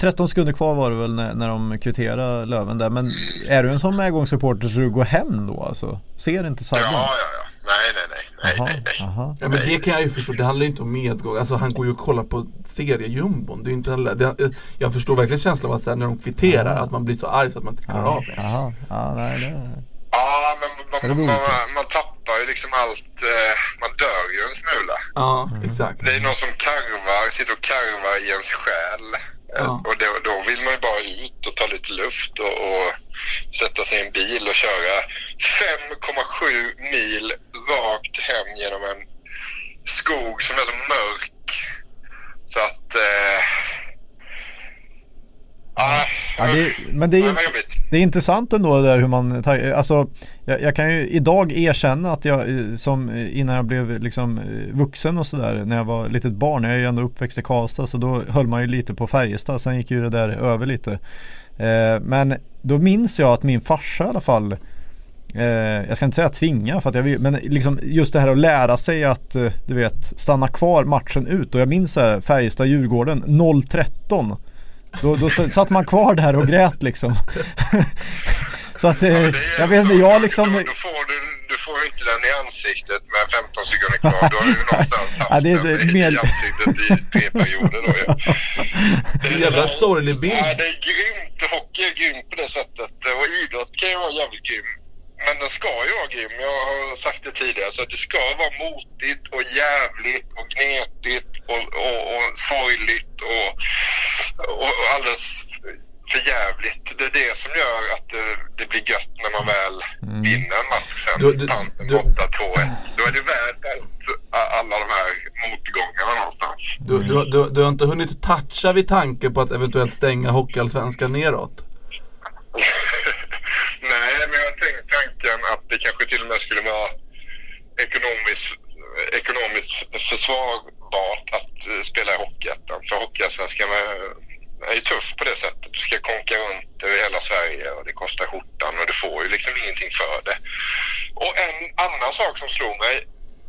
13 sekunder kvar var det väl när, när de kvitterade Löven där. Men är du en sån medgångssupporter så du går hem då alltså? Ser inte Ja, Saggen? ja, ja. Nej, nej, nej. Nej, Jaha, nej, nej. Ja men det kan jag ju förstå, det handlar ju inte om medgång. Alltså han går ju och kollar på seriejumbon. Det är inte heller, det, jag förstår verkligen känslan av att sen när de kvitterar att man blir så arg så att man inte klarar av det. Ja nej det Ja, men Ja, man, man, man, man tappar ju liksom allt. Eh, man dör ju en smula. Ja, exakt. Det är någon som karvar, sitter och karvar i ens själ. Ja. Och då, då vill man ju bara ut och ta lite luft och, och sätta sig i en bil och köra 5,7 mil rakt hem genom en skog som är så mörk. Så att... Eh, ah, Ja, det, men det är ja, ju det är intressant ändå där hur man, tar- alltså jag, jag kan ju idag erkänna att jag eh, som eh, innan jag blev liksom eh, vuxen och sådär när jag var litet barn, jag är ju ändå uppväxt i Karlstad så då höll man ju lite på Färjestad, sen gick ju det där över lite. Eh, men då minns jag att min farsa i alla fall Eh, jag ska inte säga tvinga för att jag vill, men liksom just det här att lära sig att eh, du vet stanna kvar matchen ut. Och jag minns Färjestad-Djurgården 0-13 då, då satt man kvar där och grät liksom. Så att eh, Det jag vet inte, jag liksom Då, då får du får inte den i ansiktet med 15 sekunder kvar. Då har du ju någonstans haft Ja, det är- den är i, ansiktet i tre perioder då ju. Det är jävla sorglig bild. Ja, det är grymt. Hockey är grymt på det sättet. Och idrott kan ju vara jävligt grym. Men den ska ju vara grym. Jag har sagt det tidigare. Så det ska vara motigt och jävligt och gnetigt och, och, och sorgligt och, och alldeles för jävligt. Det är det som gör att det, det blir gött när man väl vinner en match sen. Du- du- Panten du- borta 2-1. Då är det värt allt, alla de här motgångarna någonstans. Du, du, du, du har inte hunnit toucha vid tanken på att eventuellt stänga Hockeyallsvenskan neråt? Nej, men jag har tänkt tanken att det kanske till och med skulle vara ekonomiskt, ekonomiskt försvarbart att eh, spela i Hockeyettan. För Hockeyallsvenskan är, är ju tuff på det sättet. Du ska konka runt över hela Sverige och det kostar skjortan och du får ju liksom ingenting för det. Och en annan sak som slog mig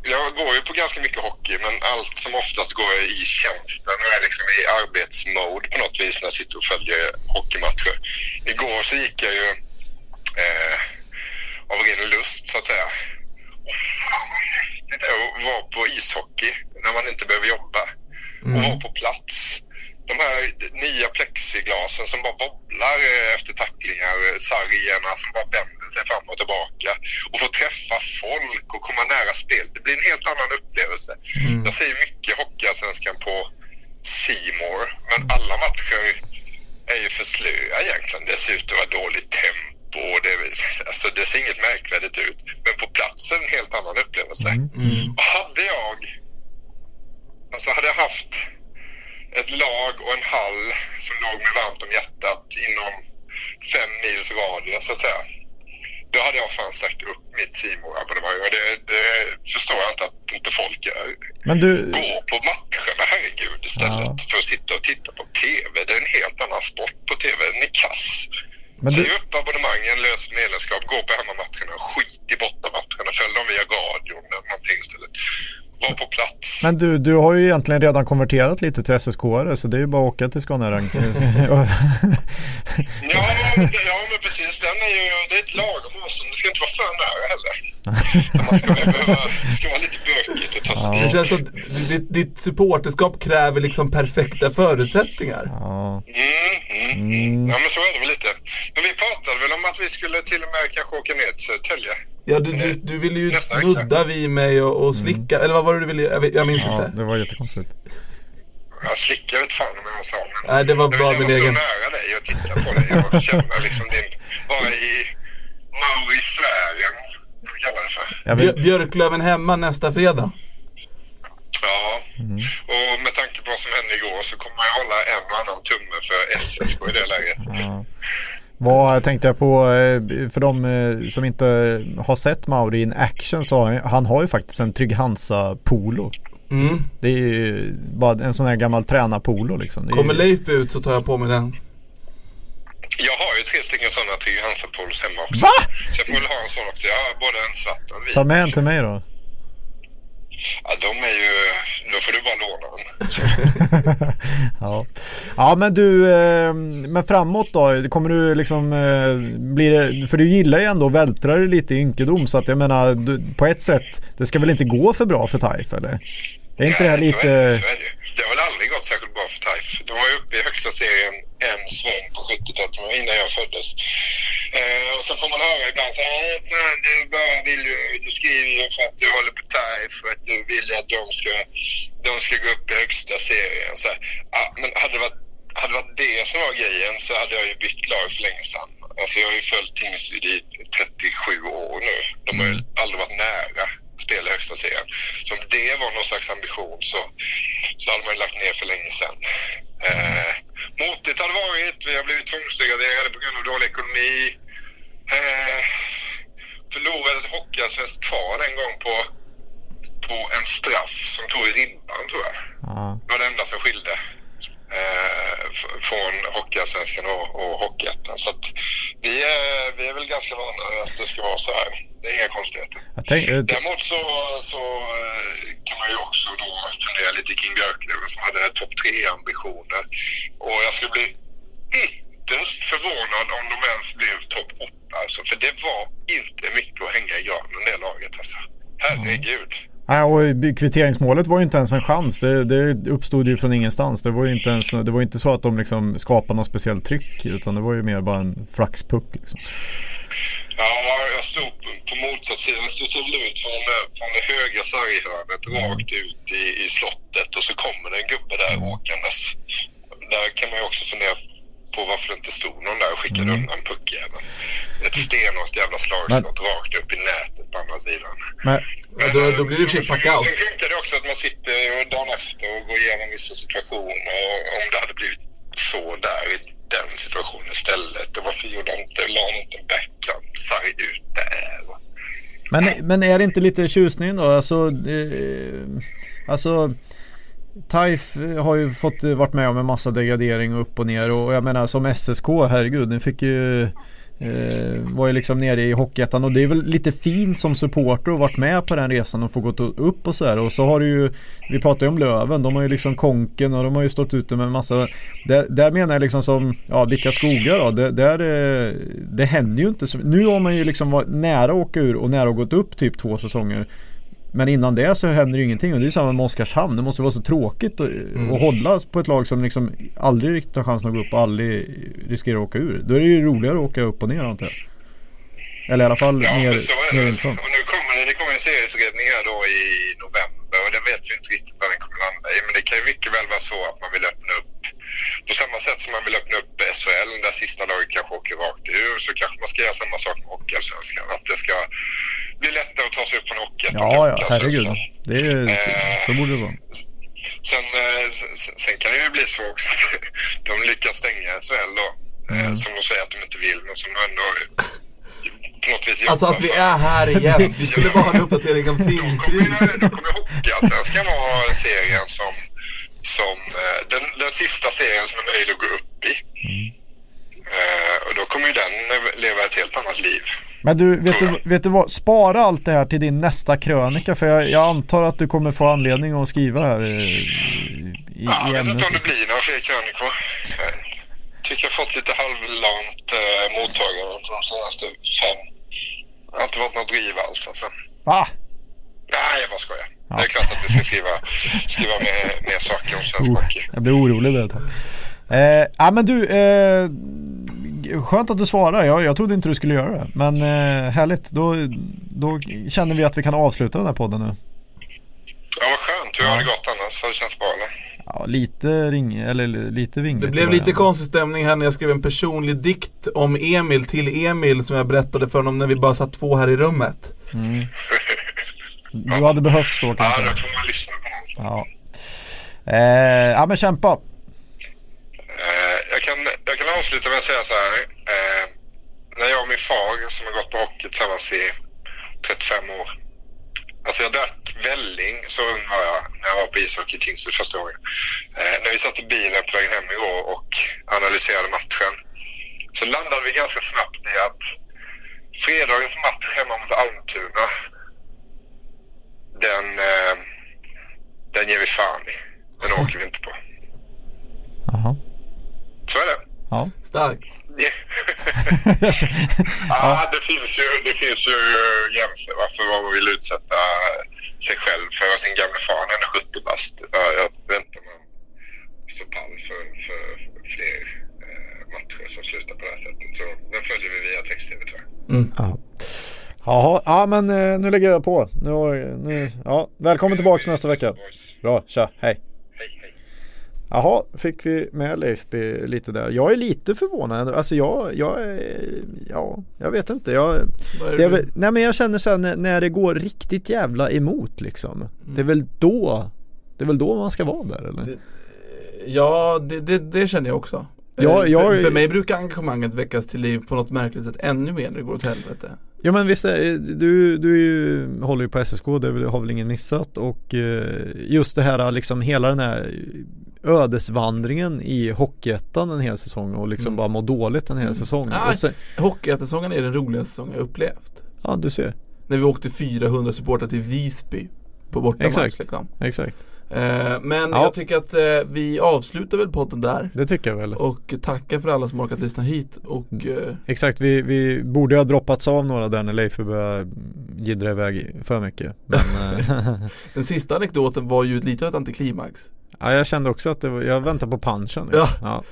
jag går ju på ganska mycket hockey men allt som oftast går jag i tjänsten och är liksom i arbetsmode på något vis när jag sitter och följer hockeymatcher. Igår så gick jag ju eh, av ren lust så att säga. Och fan vad häftigt det är att vara på ishockey när man inte behöver jobba. Och vara på plats. De här nya plexiglasen som bara wobblar eh, efter tacklingar, eh, sargerna som bara vänder sig fram och tillbaka. Och få träffa folk och komma nära spel. Det blir en helt annan upplevelse. Jag ser mycket Hockeyallsvenskan på Seymour, men alla matcher är ju för slöa egentligen. Det ser ut att vara dåligt tempo. och Det, alltså det ser inget märkvärdigt ut. Men på plats är det en helt annan upplevelse. Och hade jag alltså hade jag haft ett lag och en hall som låg mig varmt om hjärtat inom fem mils radie så att säga. Då hade jag fan sagt upp mitt simor abonnemang och det, det förstår jag inte att inte folk. Men du, Gå på matcherna, herregud, istället för att sitta och titta på TV. Det är en helt annan sport på TV. Den är kass. Men du- Säg upp abonnemangen, lös medlemskap, gå på hemmamatcherna, skit i bortamatcherna, följ dem via radion eller någonting istället. Var på plats. men du, du har ju egentligen redan konverterat lite till SSK så det är ju bara att åka till Scania. Ja, men det- ja, men precis. Den är ju, det är ett lagom avstånd. Det ska inte vara för nära heller. Så man ska, väl behöva, det ska vara lite bökigt att ta sig Det dit. känns som ditt, ditt supporterskap kräver liksom perfekta förutsättningar. ja. Mm, mm, mm. Ja, men så är det väl lite. Men vi pratade väl om att vi skulle till och med kanske åka ner till Södertälje. Ja, du, du, du ville ju Nästa nudda vid mig och, och slicka, eller vad var det du ville? Jag, jag minns ja, inte. det var jättekonstigt. Jag slickar vet fan om jag sa. Men Nej, det var jag bara min egen. stå nära dig och titta på dig och känna liksom din... Vara i Mauri-sfären. Vad kallar det för. Jag vill, Björklöven hemma nästa fredag. Ja, och med tanke på vad som hände igår så kommer jag hålla en och annan tumme för SSK i det läget. ja. Vad tänkte jag på eh, för de eh, som inte har sett Mauri in action så har han, han har ju faktiskt en Trygg Hansa polo. Mm. Det är ju bara en sån här gammal tränarpolo liksom. Det Kommer ju, Leif ut så tar jag på mig den. Jag har ju tre stycken sådana till Hansa-polos hemma också. Va? Så jag får väl ha en sån också. Jag har både en svart och en vit. Ta med en till mig då. Ja, de är ju... Då får du bara låna dem. ja. ja men du, eh, men framåt då? Kommer du liksom eh, Blir det, för du gillar ju ändå att vältra dig lite i ynkedom så att jag menar du, på ett sätt, det ska väl inte gå för bra för Taif eller? Är inte det här Nej, så är det, lite, så är det. det har väl aldrig gått särskilt bra för TAIF. De var ju uppe i högsta serien en sväng på 70-talet, det var innan jag föddes. Eh, och sen får man höra ibland så här, "Eh, men du bara vill ju, du skriver ju för att du håller på TAIF och att du vill ju att de ska, de ska gå upp i högsta serien. Så ja, men hade det, varit, hade det varit det som var grejen så hade jag ju bytt lag för länge sedan. Alltså jag har ju följt Tingsryd i 37 år nu. De har ju aldrig varit nära spela i högsta serien. Så om det var någon slags ambition så, så hade man ju lagt ner för länge sedan. Eh, motigt har det varit. Vi har blivit tvångsdegraderade på grund av dålig ekonomi. Eh, förlorade ett hockeyallsvenskt kval en gång på, på en straff som tog i ribban tror jag. ja. Det var det enda som skilde från Hockeyallsvenskan och, och Hockeyettan. Så att vi, är, vi är väl ganska vana att det ska vara så här. Det är inga konstigheter. Tänk, eh, Däremot så, så eh, kan man ju också då fundera lite kring Björklöven som hade topp tre ambitioner. Och jag skulle bli ytterst förvånad om de ens blev topp åtta. Alltså, för det var inte mycket att hänga i granen det laget alltså. Herregud. Nej, och kvitteringsmålet var ju inte ens en chans. Det, det uppstod ju från ingenstans. Det var ju inte, ens, det var inte så att de liksom skapade något speciellt tryck. Utan det var ju mer bara en flaxpuck liksom. Ja, jag stod på, sida. Jag stod till ut från, från det högra sarghörnet rakt ut i, i slottet och så kommer det en gubbe där åkandes. Där kan man ju också fundera på varför det inte stod någon där och skickade undan puckjäveln. Ett stenhårt jävla slagskott rakt upp i nätet på andra sidan. Men, Ja, då, då blir det i och för sig packout. Sen funkar det också att man sitter och dagen efter och går igenom vissa situationer och om det hade blivit så där i den situationen istället. Och varför gjorde han inte, la han inte en backhand sarg ut där? men, men är det inte lite tjusning då? Alltså, eh, alltså Taif har ju fått eh, varit med om en massa degradering och upp och ner och jag menar som SSK, herregud, ni fick ju eh, var ju liksom nere i Hockeyettan och det är väl lite fint som supporter att varit med på den resan och få gått upp och sådär och så har du ju Vi pratar ju om Löven, de har ju liksom Konken och de har ju stått ute med massa Där, där menar jag liksom som, ja vilka skogar då, det, där, eh, det händer ju inte så Nu har man ju liksom varit nära att åka ur och nära att gått upp typ två säsonger men innan det så händer ju ingenting och det är samma med Oskarshamn. Det måste vara så tråkigt att, att hålla på ett lag som liksom aldrig riktigt har chansen att gå upp och aldrig riskerar att åka ur. Då är det ju roligare att åka upp och ner antar jag. Eller i alla fall Ja, det. intressant. Och nu kommer det, det kommer en serieutredning här då i november och det vet vi inte riktigt vad den kommer landa i. Men det kan ju mycket väl vara så att man vill öppna upp på samma sätt som man vill öppna upp SHL där sista laget kanske åker rakt ur så kanske man ska göra samma sak med Hockeyallsvenskan. Att det ska bli lättare att ta sig upp från Hockeyettan Ja, ja, herregud. Det är, så, så borde det vara. Sen, eh, sen kan det ju bli så också att de lyckas stänga SHL då. Eh, Som de säger att de inte vill, men som de ändå på något vis jobbar Alltså att vi är här igen. Vi skulle bara ha en uppdatering om Då kommer, Tingsryd. ju- då kommer Hockeyallsvenskan vara serien som, som eh, den, den sista serien som är möjlig att gå upp i. Eh, och då kommer ju den eh, leva ett helt annat liv. Men du, vet du, vet du vad? Spara allt det här till din nästa krönika för jag, jag antar att du kommer få anledning att skriva här i, i, Ja, i jag vet inte om det liksom. blir några fler krönikor. Tycker jag fått lite halvlant eh, mottagande de senaste fem. Det har inte varit något driv alls alltså. Va? Nej, jag bara skojar. Det är klart att vi ska skriva, skriva mer, mer saker om svensk Uh, hockey. jag blir orolig där ett tag. Eh, ja men du, eh, skönt att du svarar. Jag, jag trodde inte du skulle göra det. Men eh, härligt. Då, då känner vi att vi kan avsluta den här podden nu. Ja, vad skönt. Hur har det gått annars? Har det känts bra eller? Ja, lite ring, eller lite vingligt. Det blev lite konstig stämning här när jag skrev en personlig dikt om Emil till Emil som jag berättade för honom när vi bara satt två här i rummet. Du hade behövts då Ja, kanske. då får man lyssna på något. Ja. Eh, ja men kämpa. Eh, jag, kan, jag kan avsluta med att säga så här. Eh, när jag och min far som har gått på hockey tillsammans i 35 år. Alltså jag drack välling, så ung var jag när jag var på ishockey i Tingsryd första gången. Eh, när vi satt i bilen på vägen hem igår och analyserade matchen. Så landade vi ganska snabbt i att fredagens match hemma mot Almtuna. Den, eh, den ger vi fan i. Den åker vi inte på. Jaha. Så är det. Ja. Stark. ja, det finns ju, det finns ju gränser va, för vad man vill utsätta sig själv för. Sin gamla far, han är 70 bast. Ja, Jag om man står pall för, för fler eh, matcher som slutar på det här sättet. Så den följer vi via text-tv tror jag. Ja. Jaha, ja men eh, nu lägger jag på. Nu, nu, ja. Välkommen tillbaks nästa vecka. Bra, tja, hej. Hej, hej. Jaha, fick vi med Leif B lite där. Jag är lite förvånad. Alltså jag, jag är, ja, jag vet inte. Jag, är det är väl, nej men jag känner sen när, när det går riktigt jävla emot liksom. Det är väl då, det är väl då man ska vara där eller? Det- Ja, det, det, det känner jag också. Ja, Eh, jag- för, för mig brukar engagemanget väckas till liv på något märkligt sätt ännu mer när det går åt helvete. Ja men visst, är- du, du ju, håller ju på SSK, det har väl ingen missat och eh, just det här liksom hela den här ödesvandringen i Hockeyettan en hel säsong och liksom Mm. bara må dåligt en hel säsong. Ah, sen, Hockeysäsongen är den roligaste säsong jag upplevt. ja du ser, När vi åkte 400 supportrar till Visby på bortamatch Exakt. liksom. exakt. Eh, men Ja. jag tycker att eh, vi avslutar väl podden där. Det tycker jag väl. Och tackar för alla som orkat lyssna hit och eh, Exakt, vi, vi borde ha droppats av några där när Leif började jiddra iväg för mycket. Men eh, den sista anekdoten var ju lite av ett antiklimax. Ja, jag kände också att det var, jag väntar på punchen. Ja.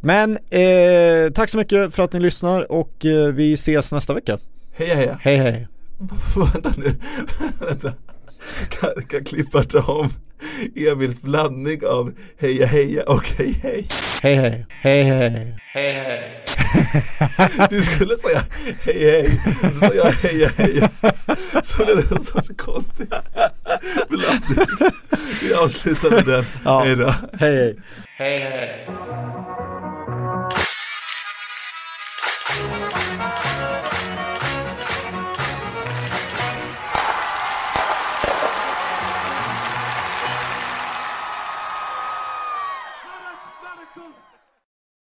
Men eh, tack så mycket för att ni lyssnar och eh, vi ses nästa vecka. Heja heja! Hej hej! Vänta nu, vänta kan, kan klippa dem. Emils blandning av heja heja och hej hej. Hej hej, hej hej, hej hej. Du skulle säga hej hej, så sa jag heja heja. Så blev det en sorts konstig blandning. Vi avslutar med den. Ja. Hej då. Hej hej. Hej hej.